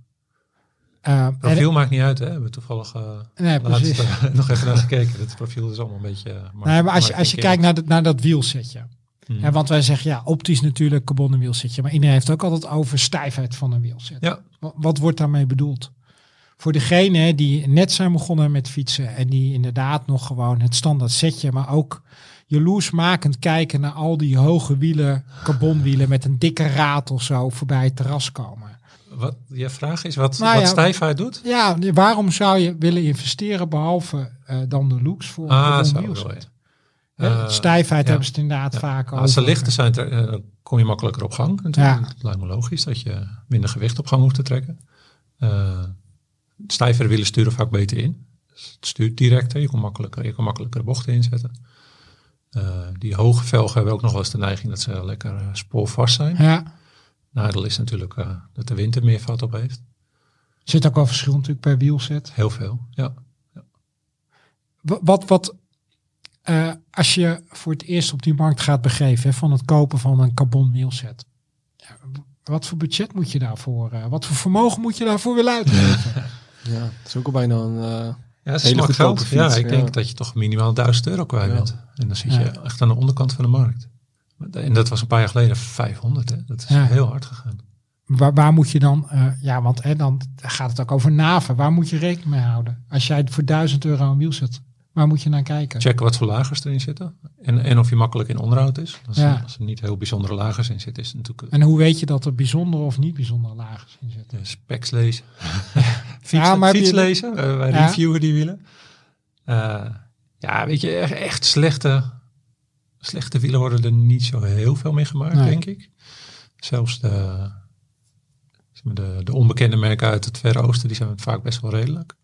En- Profiel maakt niet uit, hè? We hebben toevallig eh nee, laatst <laughs> nog even naar gekeken. Het profiel is allemaal een beetje... eh, Nee, maar als je, als je kijkt naar, dat- naar dat wielsetje. Hmm. Ja, want wij zeggen ja, optisch natuurlijk carbonnen wielsetje. Maar iedereen heeft ook altijd over stijfheid van een wielset. Ja, Wat, wat wordt daarmee bedoeld? Voor degene die net zijn begonnen met fietsen en die inderdaad nog gewoon het standaard setje, maar ook jaloersmakend kijken naar al die hoge wielen, carbonwielen met een dikke raad of zo voorbij het terras komen. Wat je vraag is wat, Nou wat stijfheid doet? Ja, waarom zou je willen investeren behalve eh, dan de looks voor Ah, carbon zo Eh, stijfheid ja. hebben ze het inderdaad Ja. vaak over. Als ze lichter zijn, eh, dan kom je makkelijker op gang. Natuurlijk. Ja. Het lijkt me logisch dat je minder gewicht op gang hoeft te trekken. Eh stijvere wielen sturen vaak beter in. Dus het stuurt directer. Je kan makkelijker, je kan makkelijker bochten inzetten. Die hoge velgen hebben ook nog wel eens de neiging dat ze lekker spoorvast zijn. Ja, Nadeel is natuurlijk eh, dat de wind er meer vat op heeft. zit ook wel verschil natuurlijk per wielset. Heel veel, ja. Wa- Wat, wat eh, als je voor het eerst op die markt gaat begeven hè, van het kopen van een carbon wielset. Ja, wat voor budget moet je daarvoor, eh, wat voor vermogen moet je daarvoor willen uitgeven? <laughs> Ja, het is ook al bijna een... eh, Ja, het is Hele goedkope geld. Ja, ik ja. denk dat je toch minimaal 1000 euro kwijt Ja. bent. En dan zit je Ja. echt aan de onderkant van de markt. En dat was een paar jaar geleden 500. Hè? Dat is Ja. heel hard gegaan. waar, waar moet je dan, eh, ja, want hè, dan gaat het ook over naven. Waar moet je rekening mee houden? Als jij voor 1000 euro een wielset, waar moet je naar kijken? Checken wat voor lagers erin zitten. En, en of je makkelijk in onderhoud is. Als, Ja. er, als er niet heel bijzondere lagers in zitten, is het natuurlijk En hoe weet je dat er bijzondere of niet bijzondere lagers in zitten? uh, specs lezen. Fiets, <laughs> Ja, fiets je- lezen. Eh, wij Ja. reviewen die wielen. Eh, ja, weet je, echt, echt slechte, slechte wielen worden er niet zo heel veel mee gemaakt, Nee. denk ik. Zelfs de, de, de onbekende merken uit het Verre Oosten, die zijn vaak best wel redelijk.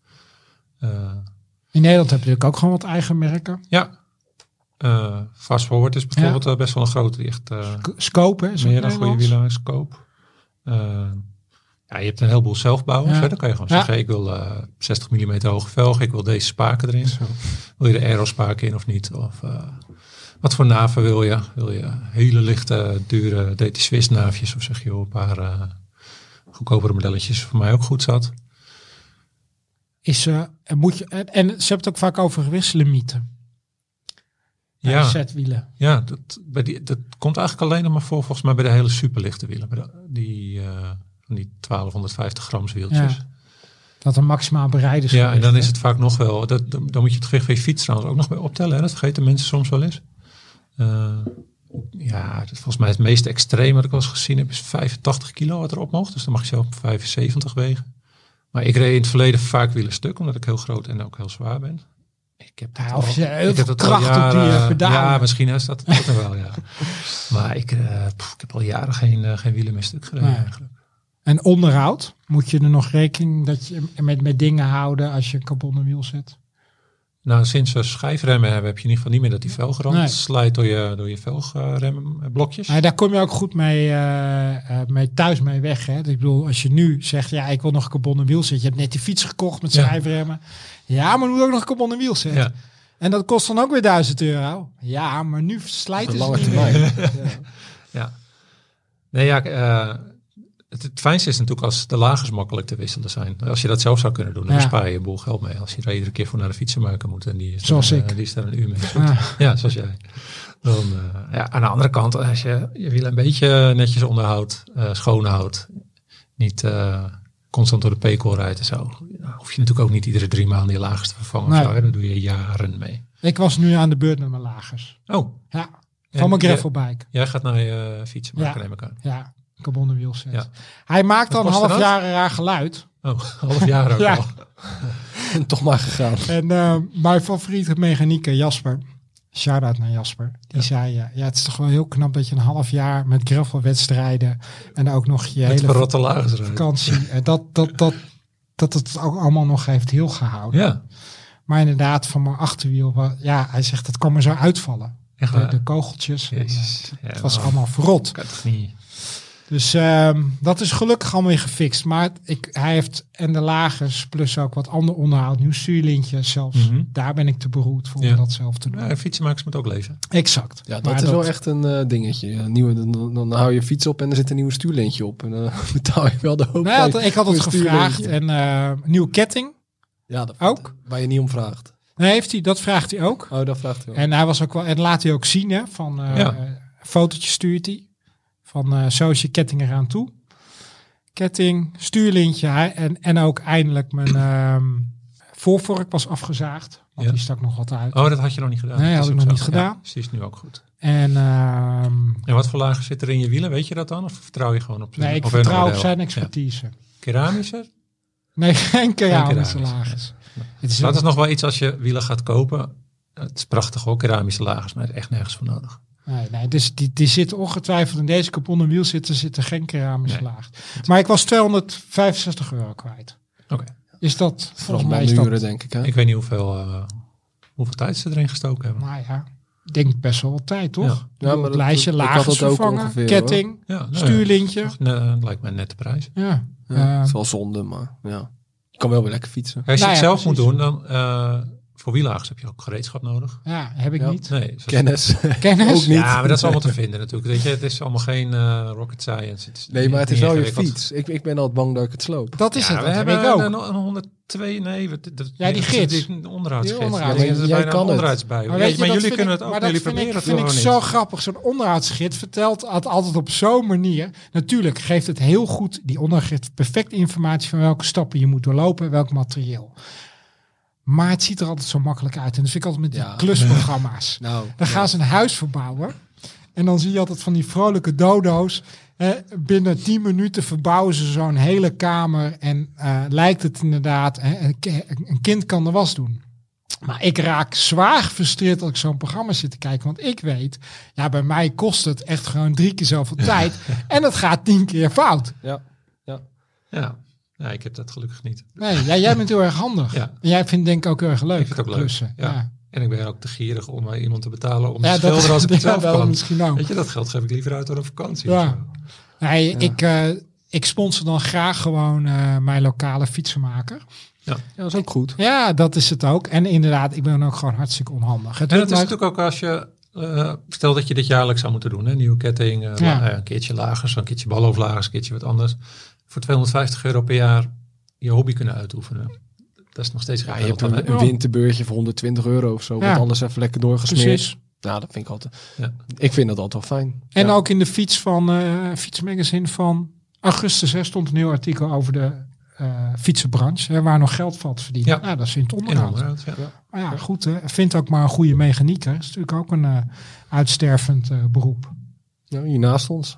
Eh, In Nederland heb je natuurlijk ook gewoon wat eigen merken. ja, Eh, Fast Forward is bijvoorbeeld eh, best wel een grote, die echt K- Scope, hè? meer dan goede wielen scope. Ja, je hebt een heleboel zelfbouwers. Ja. Hè? Dan kan je gewoon Ja. zeggen, ik wil eh, 60 mm hoge velgen, ik wil deze spaken erin. Wil je de aerospaken in of niet? Of wat voor naven wil je? Wil je hele lichte, dure DT Swiss naafjes? Of zeg je joh, een paar eh, goedkopere modelletjes voor mij ook goed zat? Is, en moet je, en, en ze hebben het ook vaak over gewichtslimieten. Ja. Zetwielen. Ja, dat, bij die, dat komt eigenlijk alleen nog maar voor volgens mij bij de hele superlichte wielen. Bij de- die, eh, die 1250 grams wieltjes. Ja. Dat er maximaal bereid is. Ja, en dan hè? is het vaak nog wel, dat, dan dan moet je het gewicht van je fiets trouwens ook nog bij optellen. Hè? Dat vergeten mensen soms wel eens. Eh, ja, dat volgens mij het meest extreem wat ik wel eens gezien heb, is 85 kilo wat erop mocht. Dus dan mag je zelf op 75 wegen. Maar ik reed in het verleden vaak wielen stuk, omdat ik heel groot en ook heel zwaar ben. Ik heb dat Ja, al- of je heel ik veel heb dat al kracht op die, eh, pedalen. Ja, misschien is dat ook wel, ja. <laughs> Maar ik, eh, pff, ik heb al jaren geen, geen wielen meer stuk gereden Nee. eigenlijk. En onderhoud, moet je er nog rekening dat je met, met dingen houden als je een carbonnen wiel zet? Nou, sinds we schijfremmen hebben, heb je in ieder geval niet meer dat die velgrand Nee. slijt door je, door je velgremblokjes. Maar daar kom je ook goed mee, eh, eh, mee thuis mee weg. Hè? Ik bedoel, als je nu zegt, ja, ik wil nog een carbonnen wiel zetten. Je hebt net die fiets gekocht met Ja. schijfremmen. Ja, maar nu ook nog een carbonnen wiel zetten. Ja. En dat kost dan ook weer 1000 euro. Ja, maar nu ze lange niet meer. ja. <laughs> Ja. Nee, ja, eh, het, het fijnste is natuurlijk als de lagers makkelijk te wisselen zijn. Als je dat zelf zou kunnen doen, dan Ja. bespaar je een boel geld mee. Als je er iedere keer voor naar de fietsenmaker moet en die is, Zoals ik. eh, die is daar een uur mee. Ja. Ja, zoals jij. Dan, eh, ja, aan de andere kant, als je je wiel een beetje netjes onderhoudt, eh schoonhoudt, niet eh, constant door de pekel rijdt en zo, dan hoef je natuurlijk ook niet iedere drie maanden je lagers te vervangen. Nee. zo. Daar doe je jaren mee. Ik was nu aan de beurt met mijn lagers. Oh, Ja, En van mijn gravelbike. jij gaat naar je fietsen maken, Ja. neem ik aan. Ja, carbonnen wielset. Ja. Hij maakt al een half jaar een raar geluid. Oh, <laughs> half jaar ook Ja. al. <laughs> En toch maar gegaan. En eh, mijn favoriete mechanieker Jasper, shout-out naar Jasper, die zei, eh, ja het is toch wel heel knap dat je een half jaar met gravelwedstrijden en ook nog je Met hele verrotte lagers rijden. vakantie, en dat, dat, dat, dat het ook allemaal nog heeft heel gehouden. Ja, Maar inderdaad, van mijn achterwiel, ja, hij zegt dat kan me zo uitvallen. echt De, kogeltjes, en, eh, Jezus. Ja, het was nou, allemaal verrot. Kan toch niet. Dus ehm, dat is gelukkig allemaal weer gefixt. Maar ik, hij heeft en de lagers plus ook wat ander onderhoud, nieuw stuurlintje zelfs. Mhm. Daar ben ik te beroerd voor Ja. om dat zelf te doen. Ja, fietsenmakers moet ook leven. Exact. Ja, dat Maar is wel echt een eh, dingetje. Ja, nieuwe, dan, dan, hou je fiets op en er zit een nieuw stuurlintje op. En dan <laughs> betaal je wel de hoop. Nou, ik had het gevraagd en eh nieuwe ketting. Ja, dat, Ook? Waar je niet om vraagt. Nee, heeft hij, dat vraagt hij ook. Oh, dat vraagt hij wel. En hij was ook wel, en laat hij ook zien, hè, van eh Ja. fotootje stuurt hij. Van is je ketting eraan toe. Ketting, stuurlintje en, en ook eindelijk mijn ehm, voorvork was afgezaagd. Want Ja. die stak nog wat uit. Oh, dat had je nog niet gedaan. Nee, Dat had ik nog zo. niet gedaan. Ja, is nu ook goed. En ehm, En wat voor lagen zit er in je wielen? Weet je dat dan? Of vertrouw je gewoon op nee, ik op vertrouw op zijn Ja. expertise. Keramische? Nee, <laughs> geen keramische keramische. lagers. Het is Dat is nog wel iets als je wielen gaat kopen. Het is prachtig hoor, keramische lagers, maar er is echt nergens voor nodig. Nee, nee dus die, die zitten ongetwijfeld in deze carbonnen wiel zitten, zitten geen keramische Nee. laag. Maar ik was 265 euro kwijt. Oké. Is dat, volgens mij is dat, denk ik. Hè? Ik weet niet hoeveel, eh, hoeveel tijd ze erin gestoken hebben. nou ja, ik denk best wel wat tijd, toch? Ja. Maar het dat- lijstje, had lagers dat ook vervangen, ongeveer, ketting, Ja, nou, stuurlintje. ja, ne- lijkt mij een nette prijs. Ja, Ja, Eh, het is wel zonde, maar ja. Je kan wel weer lekker fietsen. Als je Nou het ja, zelf moet doen, dan eh, voor wielagers heb je ook gereedschap nodig. ja, heb ik Ja. niet. Nee, Kennis. <laughs> <laughs> Kennis? Ook niet. Ja, maar dat is allemaal te vinden natuurlijk. Weet je, het is allemaal geen eh, rocket science. Het is Nee, maar het is wel je fiets. Ik, ik ben altijd bang dat ik het sloop. Dat is Ja, het, we dat heb hebben ik ook. een, een 102, nee, wat- dat, Ja, die gids. Die onderhoudsgids. Die Ja, is Jij bijna kan onderhoudsbui. Maar, Ja, weet je, maar jullie kunnen ik, het ook, maar maar dat jullie vind proberen ik, het vind ik zo grappig. Zo'n onderhoudsgids vertelt het altijd op zo'n manier. Natuurlijk geeft het heel goed, die onderhoudsgids, perfect informatie van welke stappen je moet doorlopen en welk materiaal. Maar het ziet er altijd zo makkelijk uit. En dat vind ik altijd met die Ja. klusprogramma's. <laughs> Nou, Dan gaan ze een huis verbouwen. En dan zie je altijd van die vrolijke dodo's. Hè, binnen 10 minuten verbouwen ze zo'n hele kamer. En eh, lijkt het inderdaad, hè, een ki- een kind kan de was doen. Maar ik raak zwaar gefrustreerd als ik zo'n programma zit te kijken. Want ik weet, ja, bij mij kost het echt gewoon drie keer zoveel <laughs> tijd. En het gaat tien keer fout. ja. Ja. ja, ik heb dat gelukkig niet. Nee, ja, jij bent heel erg handig. <laughs> Ja. En jij vindt denk ik ook heel erg leuk. Ik vind het ook leuk, klussen. ja. ja. En ik ben ook te gierig om bij iemand te betalen om Ja, te schilderen als ik <laughs> het zelf dat kan. misschien ook. Weet je, dat geld geef ik liever uit door een vakantie. Ja. of zo. Nee, ik, eh, ik sponsor dan graag gewoon eh, mijn lokale fietsenmaker. ja, dat is ook goed. Ja, dat is het ook. En inderdaad, ik ben ook gewoon hartstikke onhandig. Het En het is natuurlijk ook als je, eh, stel dat je dit jaarlijks zou moeten doen, hè, nieuwe ketting, eh, Ja. eh, een keertje lagers, een keertje een keertje wat anders. Voor 250 euro per jaar je hobby kunnen uitoefenen. Dat is nog steeds Ja, je hebt een, een winterbeurtje voor 120 euro of zo. Ja. Wat alles even lekker doorgesmeerd. Precies. Nou, dat vind ik altijd. Ja. Ik vind dat altijd wel fijn. En Ja. ook in de fiets van eh Fietsmagazine van augustus hè, stond een heel artikel over de eh, fietsenbranche. Hè, waar nog geld valt te verdienen. Ja. Ja. dat is in het In onderhoud. ja. Maar ja, goed. Hè, vind ook maar een goede mechanieker. Dat is natuurlijk ook een eh, uitstervend eh, beroep. Nou, hier naast ons.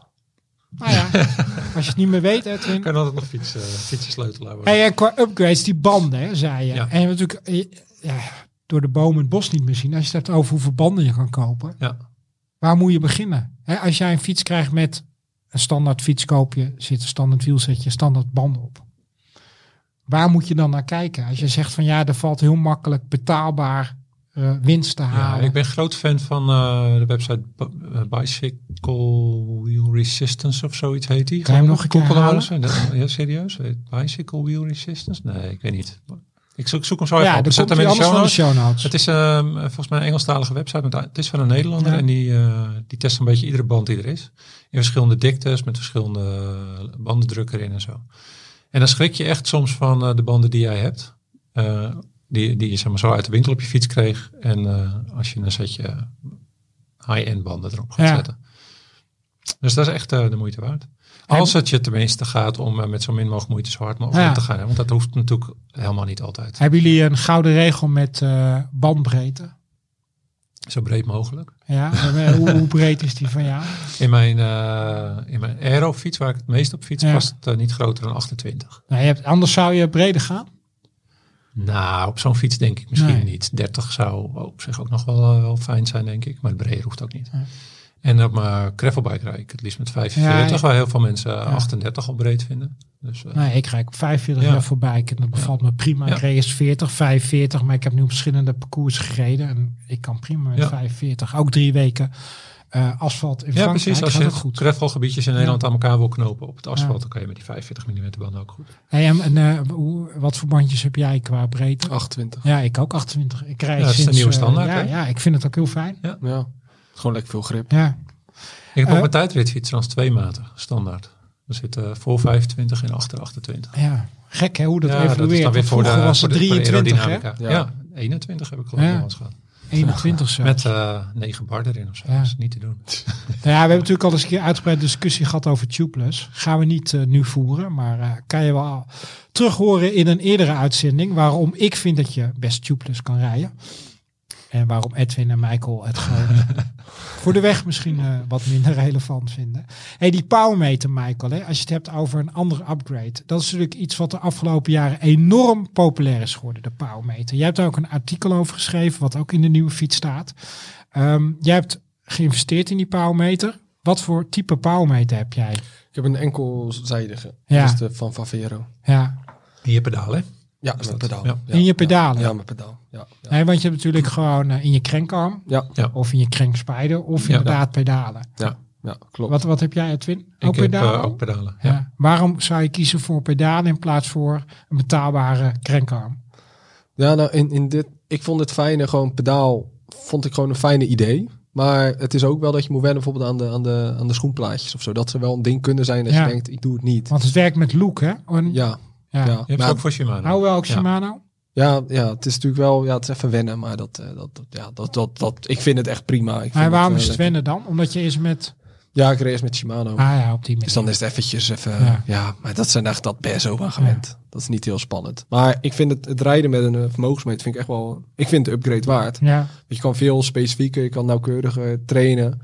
Nou ja, <laughs> als je het niet meer weet, Edwin. Ik kan altijd nog fietsen, fietsen sleutelaar worden. Hey, en qua upgrades, die banden, hè, zei je. Ja. En je hebt natuurlijk eh, ja, door de bomen het bos niet meer zien. Als je het hebt over hoeveel banden je kan kopen. Ja. Waar moet je beginnen? Hè, als jij een fiets krijgt met een standaard fiets koop je, zit een standaard wielzetje, standaard banden op. Waar moet je dan naar kijken? Als je zegt van ja, er valt heel makkelijk betaalbaar eh, winst te Ja, halen. ik ben groot fan van eh, de website eh, Bicycle Wheel Resistance of zoiets heet die. Kan je hem nog een keer halen? Ja, serieus? Bicycle Wheel Resistance? Nee, ik weet niet. Ik zoek, zoek hem zo even Ja, op. Zet hem in de anders show van de notes. show notes. Het is ehm, volgens mij een Engelstalige website. Maar het is van een Nederlander. Ja. En die, eh, die test een beetje iedere band die er is. In verschillende diktes. Met verschillende bandendruk erin en zo. En dan schrik je echt soms van eh, de banden die jij hebt. Die, die je zeg maar, zo uit de winkel op je fiets kreeg. En eh, als je een setje high-end banden erop gaat Ja. zetten. Dus dat is echt eh, de moeite waard. Als het je tenminste gaat om eh, met zo min mogelijk moeite zo hard mogelijk Ja. te gaan. hè. Want dat hoeft natuurlijk helemaal niet altijd. Hebben jullie een gouden regel met bandbreedte? Zo breed mogelijk. Ja, <laughs> hoe, hoe breed is die van jou? In mijn, in mijn aerofiets, waar ik het meest op fiets, Ja. past het eh, niet groter dan 28. Nou, je hebt, anders zou je breder gaan. Nou, op zo'n fiets denk ik misschien Nee. niet. 30 zou op zich ook nog wel, eh, wel fijn zijn, denk ik. Maar het breder hoeft ook niet. Ja. En op mijn gravelbike rijd ik het liefst met 45, Ja, ja. waar heel veel mensen 38 al breed vinden. Dus, eh, Nee, ik rijd op 45 Ja. voorbij. En dat bevalt me prima. Ik reed eerst 40, 45. Maar ik heb nu verschillende parcours gereden. En ik kan prima met Ja. 45. Ook drie weken eh, asfalt in ja, Frankrijk. precies. Als gaat je het goed. in Nederland aan elkaar wil knopen op het asfalt, dan kan je met die 45 mm banden ook goed. Hey, en, en, eh, hoe, wat voor bandjes heb jij qua breedte? 28. Ja, ik ook 28. Ik rijd Ja, dat is de sinds, nieuwe eh, standaard, ja, hè? ja, ik vind het ook heel fijn. Ja. Gewoon lekker veel grip. Ja, Ik heb op mijn tijdritfiets trouwens twee maten, standaard. Er zitten voor 25 en achter 28. ja. Gek hè, hoe dat ja, evolueert. dat is dan weer voor de, was voor het de, voor de 23 hè? aerodynamica. Ja. Ja. 21 heb ik geloof ik Ja. gehad. 21 zelfs. Met eh 9 bar erin of zo. Ja. Dat is niet te doen. Nou ja, we hebben natuurlijk al eens een keer uitgebreid discussie gehad over tubeless. Gaan we niet eh, nu voeren, maar eh, kan je wel terug horen in een eerdere uitzending waarom ik vind dat je best tubeless kan rijden. En waarom Edwin en Michael het gewoon <laughs> voor de weg misschien eh, wat minder relevant vinden. Hey, die powermeter, Michael, hè, als je het hebt over een andere upgrade. Dat is natuurlijk iets wat de afgelopen jaren enorm populair is geworden, de powermeter. Jij hebt daar ook een artikel over geschreven, wat ook in de nieuwe fiets staat. Ehm, jij hebt geïnvesteerd in die powermeter. Wat voor type powermeter heb jij? Ik heb een enkelzijdige. Ja. Is de van Favero. Ja, In je pedalen. Ja, Is met dat- pedaal. ja. In je pedalen? Ja, met pedaal. Ja, ja. Nee, want je hebt natuurlijk gewoon eh, in je krenkarm ja. Ja. of in je krenkspijder of Ja. inderdaad pedalen. ja, ja, klopt. Wat, wat heb jij, Edwin? Ook ik heb pedalen? eh, ook pedalen. ja. Ja. Waarom zou je kiezen voor pedalen in plaats voor een betaalbare krenkarm? Ja, nou, in, in dit, ik vond het fijne, gewoon pedaal, vond ik gewoon een fijne idee. Maar het is ook wel dat je moet wennen bijvoorbeeld aan de, aan de, aan de schoenplaatjes of zo. Dat ze wel een ding kunnen zijn dat Ja. je denkt, ik doe het niet. Want het werkt met look, hè? En- Ja, ja. ja. Je hebt Maar, ook voor Shimano. Hou wel ook. Shimano? ja, ja, het is natuurlijk wel, ja, het is even wennen, maar dat, eh, dat, dat- ja, dat, dat, dat, ik vind het echt prima. Ik Maar vind waarom eh, is het wennen dan? Omdat je eerst met... Ja, ik reed eerst met Shimano. Ah ja, op die manier. Dus dan is het eventjes even, Ja. ja. maar dat zijn echt dat best zo aan gewend. Dat is niet heel spannend. Maar ik vind het, het rijden met een vermogensmeter vind ik echt wel, ik vind de upgrade waard. Ja, Je kan veel specifieker, je kan nauwkeuriger trainen.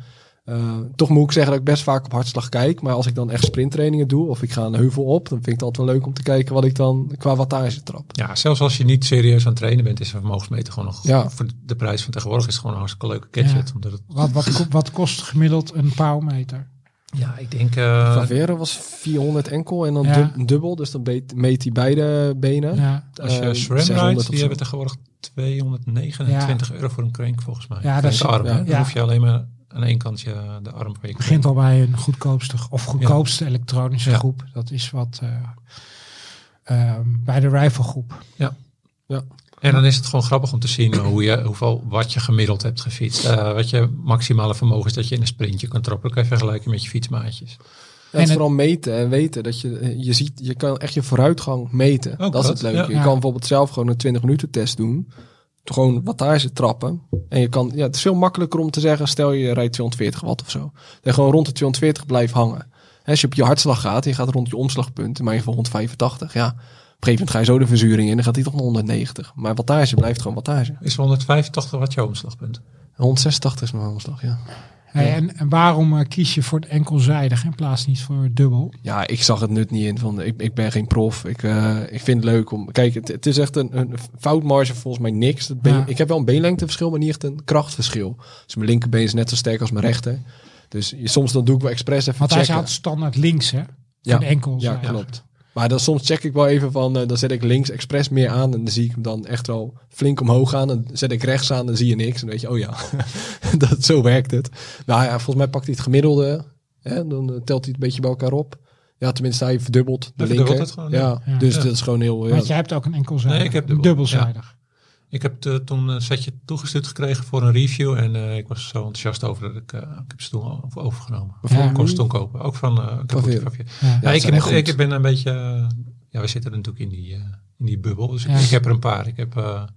Eh, toch moet ik zeggen dat ik best vaak op hartslag kijk. Maar als ik dan echt sprinttrainingen doe of ik ga een heuvel op, dan vind ik het altijd wel leuk om te kijken wat ik dan qua wattage trap. Ja, zelfs als je niet serieus aan het trainen bent, is een vermogensmeter gewoon nog... Ja. Voor de prijs van tegenwoordig is het gewoon een hartstikke leuke gadget. Ja. Omdat het, wat, wat, wat kost gemiddeld een powermeter? ja, ik denk... eh, Favero was 400 enkel en dan Ja. dub- dubbel. Dus dan meet hij beide benen. Ja, als je eh, SRAM 600 rijdt, die hebben tegenwoordig 229 euro voor een crank volgens mij. Ja, dat is- arm. Dan Ja. hoef je alleen maar aan één kant je, de arm van je begint al bij een goedkoopste of goedkoopste elektronische Ja. groep. Dat is wat eh, ehm, bij de rifle groep. En dan is het gewoon grappig om te zien hoe je, hoeveel wat je gemiddeld hebt gefietst. Eh, wat je maximale vermogen is dat je in een sprintje kan trappen. Kan je vergelijken met je fietsmaatjes. Ja, het En het- vooral meten en weten dat je, eh, je ziet, je kan echt je vooruitgang meten. Ook dat is het leuke. ja. Je Ja. kan bijvoorbeeld zelf gewoon een 20 minuten test doen. Gewoon wattage trappen. En je kan, ja, het is veel makkelijker om te zeggen, stel je rijdt 240 watt of zo. En gewoon rond de 240 blijft hangen. Hè, Als je op je hartslag gaat, je gaat rond je omslagpunt, in mijn geval 185, ja. Op een gegeven moment ga je zo de verzuring in, dan gaat die toch naar 190. Maar wattage blijft gewoon wattage. Is 185 wat je omslagpunt? 186 is mijn omslag, ja. Hey, en, en waarom eh, kies je voor het enkelzijdig in plaats niet voor het dubbel? Ja, ik zag het nut niet in. Van, ik, ik ben geen prof. Ik, eh, ik vind het leuk om... Kijk, het, het is echt een, een foutmarge volgens mij niks. Dat been, Ja. Ik heb wel een beenlengteverschil, maar niet echt een krachtverschil. Dus mijn linkerbeen is net zo sterk als mijn rechter. Dus je- soms dan doe ik wel expres even Want hij staat standaard links, hè? Voor Ja. de enkels. Ja, klopt. Maar dan soms check ik wel even van, eh, dan zet ik links expres meer aan en dan zie ik hem dan echt wel flink omhoog gaan. Dan zet ik rechts aan, dan zie je niks. En dan weet je, oh ja, <laughs> dat, zo werkt het. Nou ja, volgens mij pakt hij het gemiddelde. Hè? Dan eh, telt hij het een beetje bij elkaar op. Ja, tenminste, hij verdubbelt de Hij linker. het gewoon, ja. ja. dus Ja. dat is gewoon heel... Ja. Want jij hebt ook een enkelzijdig. Nee, ik heb dubbel. dubbelzijdig. Ik heb eh, toen een setje toegestuurd gekregen voor een review. En eh, ik was zo enthousiast over dat ik, eh, ik heb ze toen overgenomen. Ja. Ik kon ze toen kopen. Ook van uh. Ja. Ik, echt ik, ben een beetje... ja, we zitten natuurlijk in die, in die bubbel. Dus ik, ik heb er een paar. Ik heb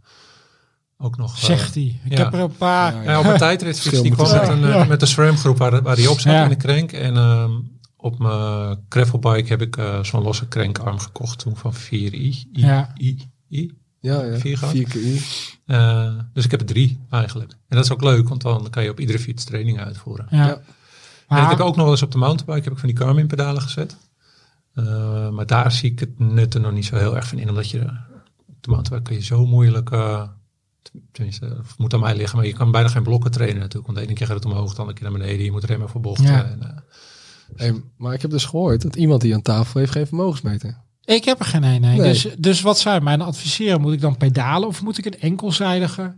ook nog... Zegt hij. Ik heb er een paar. Ja, op een. <laughs> Verschil Die kwam met een, met een SRAM groep waar, waar die op zat in de krenk. En ehm, op mijn gravelbike heb ik zo'n losse krenkarm gekocht toen van 4i. I, Ja. I, I. ja, ja. Vier gehad? Vier keer. Eh, dus ik heb er drie eigenlijk. En dat is ook leuk, want dan kan je op iedere fiets trainingen uitvoeren. Ja. Ja. Maar, En ik heb ook nog wel eens op de mountainbike heb ik van die Garmin pedalen gezet. Eh, maar daar zie ik het nut er nog niet zo heel erg van in. Omdat je op de mountainbike kun je zo moeilijk... eh, tenminste, het moet aan mij liggen. Maar je kan bijna geen blokken trainen natuurlijk. Want de ene keer gaat het omhoog, de andere keer naar beneden. Je moet remmen voor bochten. Ja. En, eh, Hey, maar ik heb dus gehoord dat iemand die aan tafel heeft geen vermogensmeter. Ik heb er geen een. Nee. Nee. Dus, dus wat zou je mij dan adviseren? Moet ik dan pedalen of moet ik een enkelzijdige?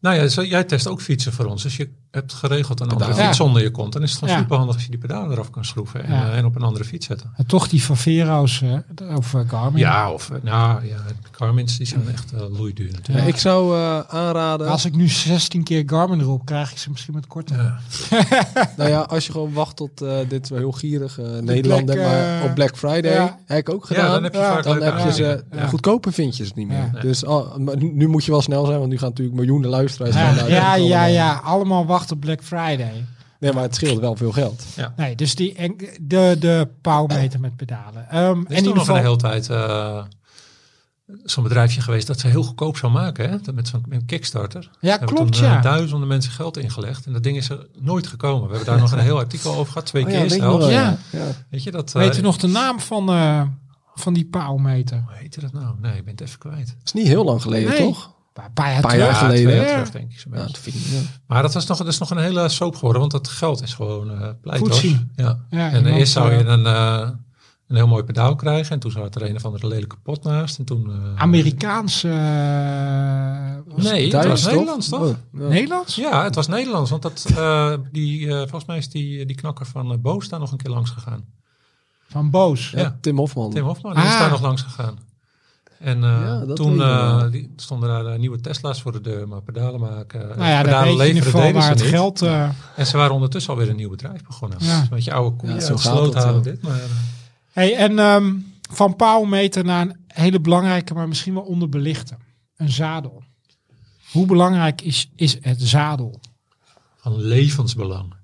nou ja, jij test ook fietsen voor ons. Dus je hebt geregeld een andere Pedalen. fiets onder je kont. Dan is het gewoon Ja. super handig als je die pedalen eraf kan schroeven. En, Ja. eh, en op een andere fiets zetten. En toch die van Vero's eh, of eh, Garmin. Ja, of nou ja, Garmin's die zijn echt uh, loeiduur natuurlijk. Ja. Ik zou eh, aanraden, Als ik nu 16 keer Garmin erop krijg, ik ze misschien met korter. Ja. <laughs> nou ja, als je gewoon wacht tot, eh, dit is wel heel gierig, Nederlander, maar op Black Friday, ja. heb ik ook Ja, gedaan. dan heb je Ja, vaak Dan leuke heb je ze, aanbiedingen. Ja. goedkope vind je ze niet meer. Ja. Dus nu, moet je wel snel zijn, want nu gaan natuurlijk miljoenen luisteraars. Ja, ja, ja, allemaal wachten op Black Friday. Nee, maar het scheelt wel veel geld. Nee, dus die en- de, de powermeter met pedalen. Er en is in toch ieder nog een geval, hele tijd eh, zo'n bedrijfje geweest dat ze heel goedkoop zou maken. Hè? Met zo'n met een Kickstarter. ja, klopt, toen, eh, ja. duizenden mensen geld ingelegd. En dat ding is er nooit gekomen. We hebben daar nog een heel artikel over gehad. Twee Oh ja, keer zelfs. Ja. ja. Ja. Weet je dat? eh, Weet u nog de naam van, eh, van die powermeter? Hoe heet dat nou? Nee, ik ben het even kwijt. Dat is niet heel lang geleden, Nee. toch? Een paar jaar Paar terug. jaar Ja, geleden, jaar terug denk ik. zo'n Ja, beetje. dat vind ik, ja. Maar dat, was nog, dat is nog een hele soap geworden. Want dat geld is gewoon eh pleitloos. Goed zien. Ja. Ja, En iemand, eerst zou je eh, een, eh, een heel mooi pedaal krijgen. En toen zat er een of andere lelijke pot naast. En toen... eh, Amerikaans. eh, was Nee, het Duits, was toch? Nederlands toch? Oh, ja. Nederlands? Ja, het was Nederlands. Want dat, eh, die, eh, volgens mij is die, die knakker van uh, Boos daar nog een keer langs gegaan. Van Boos. Ja, Ja. Tim Hofman. Tim Hofman die is Ah. daar nog langs gegaan. En eh, Ja, toen eh, die, stonden daar eh, nieuwe Tesla's voor de deur. Maar pedalen maken, Nou ja, pedalen je leveren geval deden waar ze het niet. geld... eh, En ze waren ondertussen alweer een nieuw bedrijf begonnen. Ja. Beetje oude koeien Ja, zo sloot het, halen dit. Maar, hey, en ehm, van powermeter naar een hele belangrijke, maar misschien wel onderbelichte. Een zadel. Hoe belangrijk is, is het zadel? van levensbelang.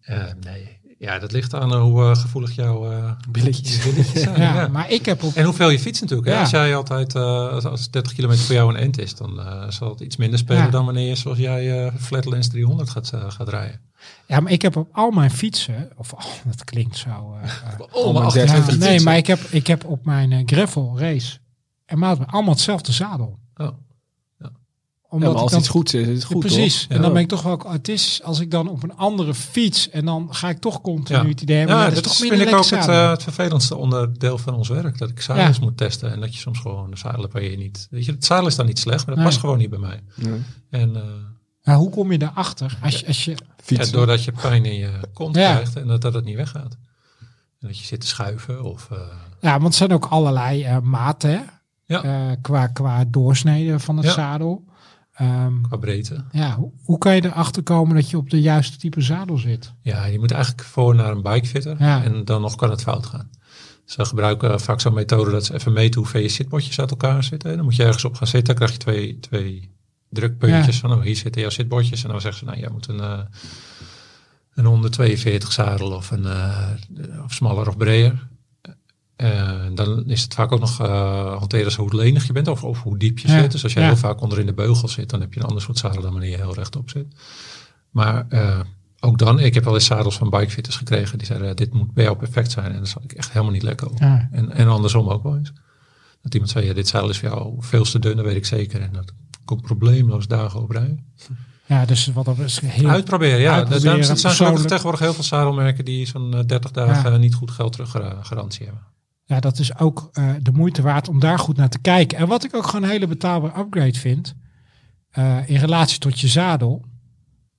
Eh, nee, ja, dat ligt aan eh, hoe eh, gevoelig jouw eh, Billetjes. billetjes zijn. <laughs> Ja, ja. maar ik heb op... En hoeveel je fietst natuurlijk. Hè? Ja. Als jij altijd, eh, als, als 30 kilometer voor jou een end is, dan eh, zal het iets minder spelen Ja. dan wanneer je zoals jij eh Flatlands 300 gaat, eh, gaat rijden. Ja, maar ik heb op al mijn fietsen... Of, oh, dat klinkt zo... eh, eh, <laughs> Oh, maar maar dertig ja, fietsen. nee, maar ik heb, ik heb op mijn gravel race... En maat allemaal hetzelfde zadel. Oh. Ja, Omdat maar als ik dan, iets goed is, is het Ja, goed, precies. toch? En Ja. dan ben ik toch wel... Het is als ik dan op een andere fiets... En dan ga ik toch continu Ja. het idee hebben... Ja, Ja, dat is toch vind minder ik ook lekker het, eh, het vervelendste onderdeel van ons werk. Dat ik zadels Ja. moet testen en dat je soms gewoon een zadel hebt waar je niet... Weet je, het zadel is dan niet slecht, maar dat Nee. past gewoon niet bij mij. Ja. En eh, Maar hoe kom je daarachter? Als je, als je, ja, doordat je pijn in je kont Ja. krijgt en dat, dat het niet weggaat. En dat je zit te schuiven of... eh, ja, want er zijn ook allerlei eh, maten? Ja. Eh, qua, qua doorsnede van het Ja. zadel. Ehm, qua breedte. ja, hoe, hoe kan je erachter komen dat je op de juiste type zadel zit? Ja, je moet eigenlijk voor naar een bikefitter Ja. en dan nog kan het fout gaan. Ze gebruiken vaak zo'n methode dat ze even meten hoeveel je zitbordjes uit elkaar zitten. Dan moet je ergens op gaan zitten, dan krijg je twee, twee drukpuntjes van oh, hier zitten jouw zitbordjes. En dan zeggen ze, nou jij moet een, eh, een 142 zadel of een eh, of smaller of breder. Eh, dan is het vaak ook nog eh hanteren ze hoe lenig je bent of, of hoe diep je Ja. zit. Dus als jij Ja. heel vaak onder in de beugel zit, dan heb je een ander soort zadel dan wanneer je heel rechtop zit. Maar eh, ook dan, ik heb wel eens zadels van bikefitters gekregen die zeiden, dit moet bij jou perfect zijn. En daar zat ik echt helemaal niet lekker op. Ja. En, en andersom ook wel eens. Dat iemand zei, ja, dit zadel is voor jou veel te dun, dat weet ik zeker. En dat kon probleemloos dagen op rijden. Ja, dus wat dat is heel... Uitproberen, ja. Uitproberen, er zijn persoonlijk. tegenwoordig heel veel zadelmerken die zo'n eh, 30 dagen Ja. niet goed geld teruggarantie hebben. Ja, dat is ook eh, de moeite waard om daar goed naar te kijken. En wat ik ook gewoon een hele betaalbare upgrade vind, eh, in relatie tot je zadel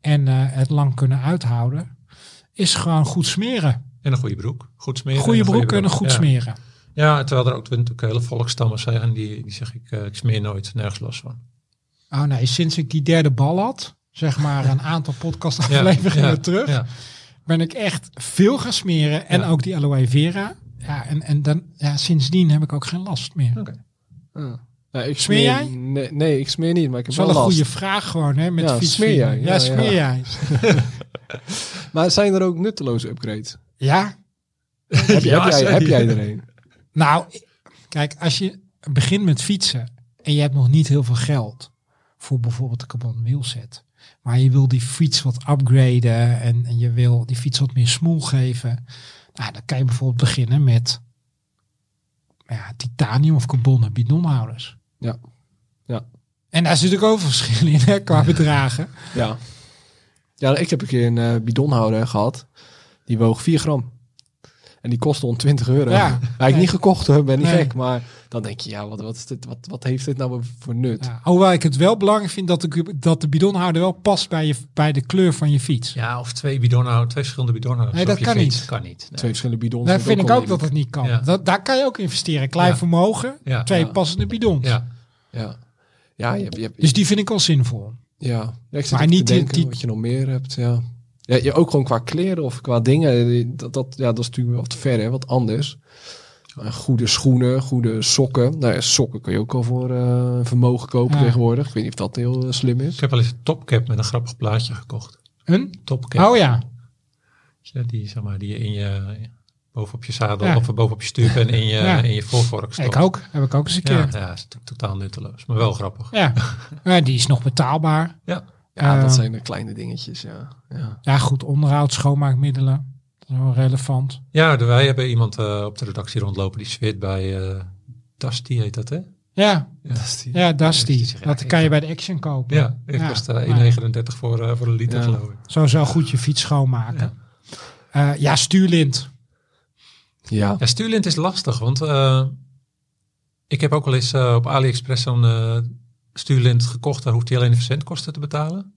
en eh, het lang kunnen uithouden, is gewoon goed smeren. En een goede broek. Goed smeren. Goede en broek en een goed ja. smeren. Ja, terwijl er ook natuurlijk hele volkstammen zijn. En die, die zeg ik, ik smeer nooit nergens los van. Oh nee, sinds ik die derde bal had, zeg maar een aantal <laughs> podcastafleveringen ja, terug, Ja. ben ik echt veel gaan smeren. En ook die aloe vera. Ja, en, en dan, ja, sindsdien heb ik ook geen last meer. Oké. Ja, ik Smeer jij? Nee, nee, ik smeer niet, maar ik Dat heb is wel wel een last. goede vraag gewoon, hè, met Ja, fietsen. smeer jij? Ja, Ja, smeer jij. <laughs> Maar zijn er ook nutteloze upgrades? Ja, heb, je- Ja, heb, jij, heb jij er een? nou, kijk, als je begint met fietsen en je hebt nog niet heel veel geld voor bijvoorbeeld een carbon wheelset, maar je wil die fiets wat upgraden en, en je wil die fiets wat meer smoel geven, nou, dan kan je bijvoorbeeld beginnen met ja, titanium of carbonnen bidonhouders. Ja. Ja. En daar zit ook over verschil in hè, qua bedragen. Ja. Ja, ik heb een keer een eh, bidonhouder gehad. Die woog 4 gram. En die kostte om 20 euro. Ja. Ja, ik niet gekocht hoor, ben niet Nee. gek. Maar dan denk je, ja, wat, wat, is dit, wat, wat heeft dit nou voor nut? Ja, hoewel ik het wel belangrijk vind dat de, dat de bidonhouder wel past bij, je, bij de kleur van je fiets. Ja, of twee bidonhouders, twee verschillende bidonhouders. Nee, op dat je kan fiets. niet. Kan niet. nee. Twee verschillende bidons. Daar vind ik ook dat het niet kan. Ja. Dat, daar kan je ook investeren. Klein Ja. vermogen, Ja. twee Ja. passende bidons. Ja. Ja, ja je hebt... Je hebt Dus die vind ik wel zinvol. ja. ja, ik zit Maar niet te denken die- wat je nog meer hebt. Ja. Ja, je, ook gewoon qua kleren of qua dingen. Dat, dat, ja, dat is natuurlijk wat verder, wat anders. Goede schoenen, goede sokken. Nou ja, sokken kun je ook al voor eh, vermogen kopen Ja. tegenwoordig. Ik weet niet of dat heel eh, slim is. Ik heb wel eens een topcap met een grappig plaatje gekocht. Een? Topcap. Oh ja. Ja, die, zeg maar, die je in je, bovenop je zadel Ja. of bovenop je stuur en in je, Ja. in je voorvork stopt. Ik ook. Heb ik ook eens een Ja, keer. ja, dat is natuurlijk totaal nutteloos, maar wel grappig. Ja. <laughs> ja. Die is nog betaalbaar. Ja, Ja, dat Eh, zijn de kleine dingetjes, ja. ja. Ja, goed. Onderhoud, schoonmaakmiddelen. Dat is wel relevant. ja de, wij hebben iemand eh, op de redactie rondlopen die zweert bij eh Dusty, heet dat hè? Ja, ja dat is Ja, zeggen, Dat kan ik- je bij de Action kopen. Ja, het Ja, kost eh, maar 1,39 voor, eh, voor een liter Ja. geloof ik. Sowieso goed je fiets schoonmaken. Ja, ja stuurlint. Ja. Ja, stuurlint is lastig, want eh, ik heb ook wel eens eh, op AliExpress zo'n eh, stuurlint gekocht. Daar hoeft hij alleen de verzendkosten te betalen.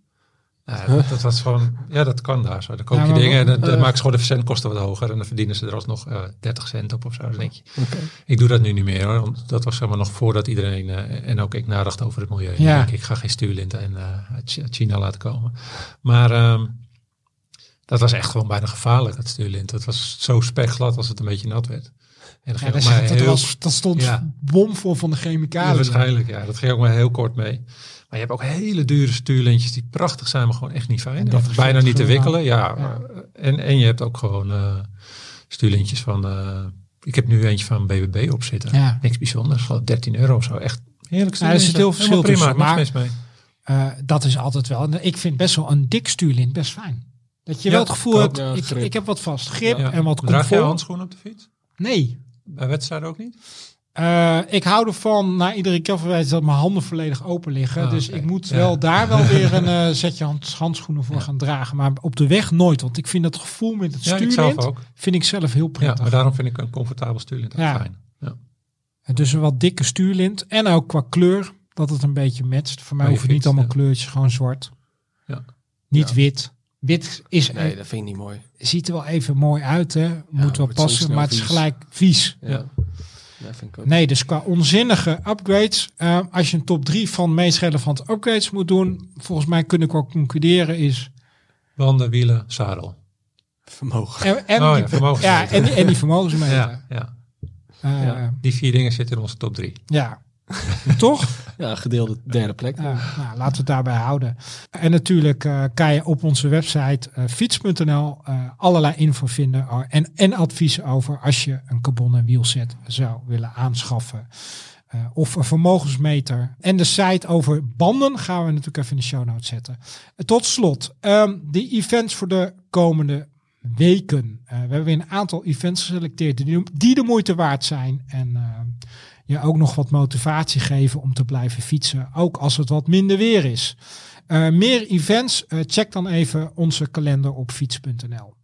Ja, dat, dat was gewoon, ja, dat kan daar zo. Dan koop je dingen en dan, dan eh, maken ze gewoon de verzendkosten wat hoger. En dan verdienen ze er alsnog eh 30 cent op of zo. Dan denk je, ik doe dat nu niet meer hoor. Want dat was zeg maar nog voordat iedereen, eh, en ook ik nadacht over het milieu. Ja. Ik, ga geen stuurlinten en, uit Chi- uit China laten komen. Maar ehm, dat was echt gewoon bijna gevaarlijk, dat stuurlint. Het was zo spekglad als het een beetje nat werd. En dat Ja, dat, dat, was, dat stond Ja. bomvol van de ja, chemicaliën. waarschijnlijk, ja. Dat ging ook maar heel kort mee. Maar je hebt ook hele dure stuurlintjes die prachtig zijn, maar gewoon echt niet fijn. 30 bijna niet te voor, wikkelen, ja. ja. En, en je hebt ook gewoon eh stuurlintjes van... eh, ik heb nu eentje van BBB op zitten. Ja. Niks bijzonders, gewoon 13 euro of zo. Echt heerlijk Ja, er zit heel verschil prima, maar- mis mee. Eh, dat is altijd wel. en Ik vind best wel een dik stuurlint best fijn. Dat je Ja, wel het gevoel ik hebt. Ja, ik, ik heb wat vast grip Ja. en wat Draag jij comfort. handschoenen op de fiets? Nee. Bij wedstrijden ook niet? Eh, ik hou ervan na iedere keer dat mijn handen volledig open liggen. Ah, dus ik moet Ja. wel daar wel <laughs> weer een eh, setje hands- handschoenen voor Ja. gaan dragen. Maar op de weg nooit. Want ik vind het gevoel met het Ja, stuurlint ook. vind ik zelf heel Ja, prettig. maar daarom vind ik een comfortabel stuurlint Ja. fijn. Ja. Dus een wat dikke stuurlint. En ook qua kleur, dat het een beetje matcht. Voor mij je hoeven niet allemaal ja. kleurtjes, gewoon zwart. Ja. Niet Ja. wit. Wit is, Nee, dat vind ik niet mooi. ziet er wel even mooi uit, hè. Moet wel passen, maar het is vies. gelijk vies. Ja. Ook. Nee, dus qua onzinnige upgrades, eh, als je een top 3 van meest relevante upgrades moet doen, volgens mij kun ik wel concluderen is Banden, wielen, zadel. Vermogen. en, en, Oh die, ja, vermogensmeter. ja, en, en die vermogensmeter. Ja, ja. Eh, Ja, die vier dingen zitten in onze top drie. ja. Toch? <laughs> Ja, gedeelde derde plek. Nou, laten we het daarbij houden. En natuurlijk eh, kan je op onze website eh, fiets.nl eh, allerlei info vinden eh, en, en adviezen over als je een carbonnen wielset zou willen aanschaffen. Of een vermogensmeter. En de site over banden gaan we natuurlijk even in de show notes zetten. Tot slot, ehm, de events voor de komende weken. Eh, we hebben weer een aantal events geselecteerd die, die de moeite waard zijn. En je ook nog wat motivatie geven om te blijven fietsen. Ook als het wat minder weer is. Eh, meer events, eh, check dan even onze kalender op fiets.nl.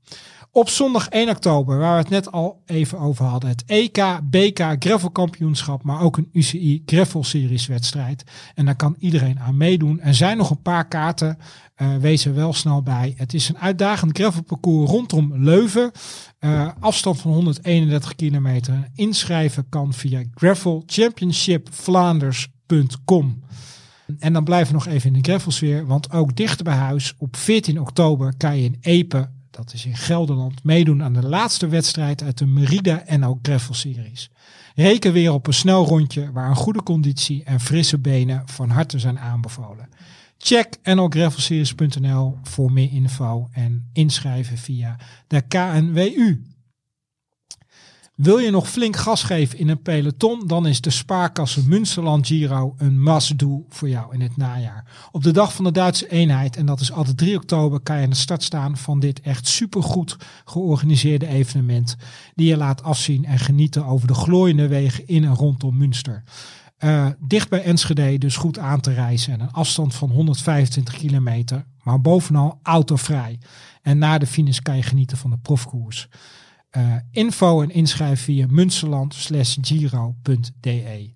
Op zondag 1 oktober, waar we het net al even over hadden, het EK, BK Gravel Kampioenschap, maar ook een UCI Gravel Series wedstrijd. En daar kan iedereen aan meedoen. Er zijn nog een paar kaarten, uh, wees er wel snel bij. Het is een uitdagend gravelparcours rondom Leuven. Uh, afstand van 131 kilometer. Inschrijven kan via gravelchampionshipflanders.com. En dan blijven we nog even in de gravelsfeer, want ook dichter bij huis op 14 oktober kan je in Epe dat is in Gelderland, meedoen aan de laatste wedstrijd uit de Merida NL Gravel Series. Reken weer op een snel rondje waar een goede conditie en frisse benen van harte zijn aanbevolen. Check nlgravelseries.nl voor meer info en inschrijven via de KNWU. Wil je nog flink gas geven in een peloton, dan is de Spaarkasse Münsterland Giro een must-do voor jou in het najaar. Op de dag van de Duitse eenheid, en dat is altijd 3 oktober, kan je aan de start staan van dit echt supergoed georganiseerde evenement. Die je laat afzien en genieten over de glooiende wegen in en rondom Münster. Uh, dicht bij Enschede, dus goed aan te reizen en een afstand van 125 kilometer, maar bovenal autovrij. En na de finish kan je genieten van de profkoers. Uh, info en inschrijf via munsterland/giro.de.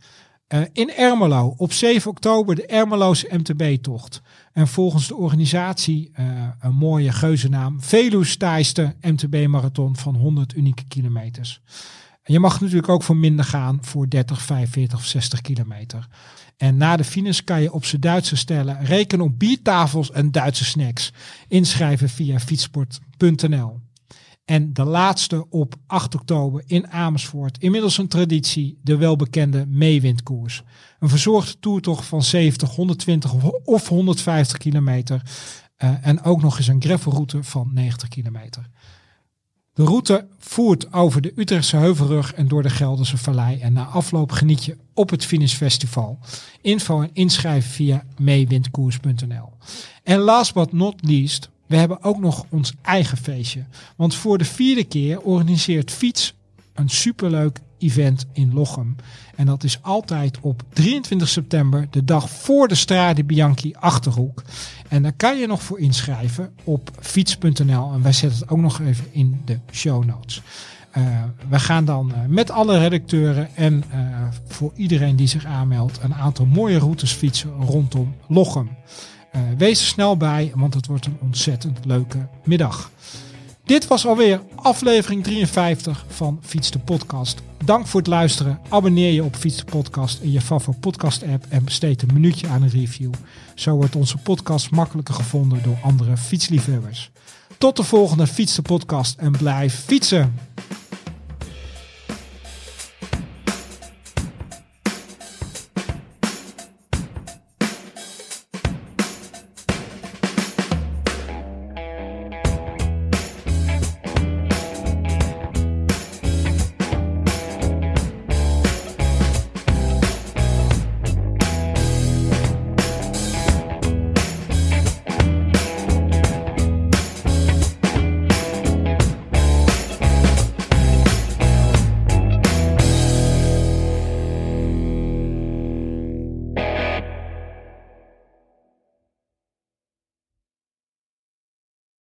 Uh, in Ermelo op 7 oktober de Ermeloze MTB-tocht. En volgens de organisatie uh, een mooie geuzennaam. Veluws taaiste MTB-marathon van 100 unieke kilometers. Je mag natuurlijk ook voor minder gaan voor 30, 45 of 60 kilometer. En na de finish kan je op z'n Duitse stellen rekenen op biertafels en Duitse snacks. Inschrijven via fietsport.nl. En de laatste op 8 oktober in Amersfoort. Inmiddels een traditie, de welbekende meewindkoers. Een verzorgde toertocht van 70, 120 of 150 kilometer. Uh, en ook nog eens een gravelroute van 90 kilometer. De route voert over de Utrechtse Heuvelrug en door de Gelderse Vallei. En na afloop geniet je op het Finish Festival. Info en inschrijven via meewindkoers.nl. En last but not least, we hebben ook nog ons eigen feestje. Want voor de vierde keer organiseert Fiets een superleuk event in Lochem. En dat is altijd op 23 september, de dag voor de Strade Bianchi Achterhoek. En daar kan je nog voor inschrijven op fiets.nl. En wij zetten het ook nog even in de show notes. Uh, we gaan dan uh, met alle redacteuren en uh, voor iedereen die zich aanmeldt een aantal mooie routes fietsen rondom Lochem. Uh, wees er snel bij, want het wordt een ontzettend leuke middag. Dit was alweer aflevering 53 van Fiets de Podcast. Dank voor het luisteren. Abonneer je op Fiets de Podcast in je favoriete podcast app en besteed een minuutje aan een review. Zo wordt onze podcast makkelijker gevonden door andere fietsliefhebbers. Tot de volgende Fiets de Podcast en blijf fietsen!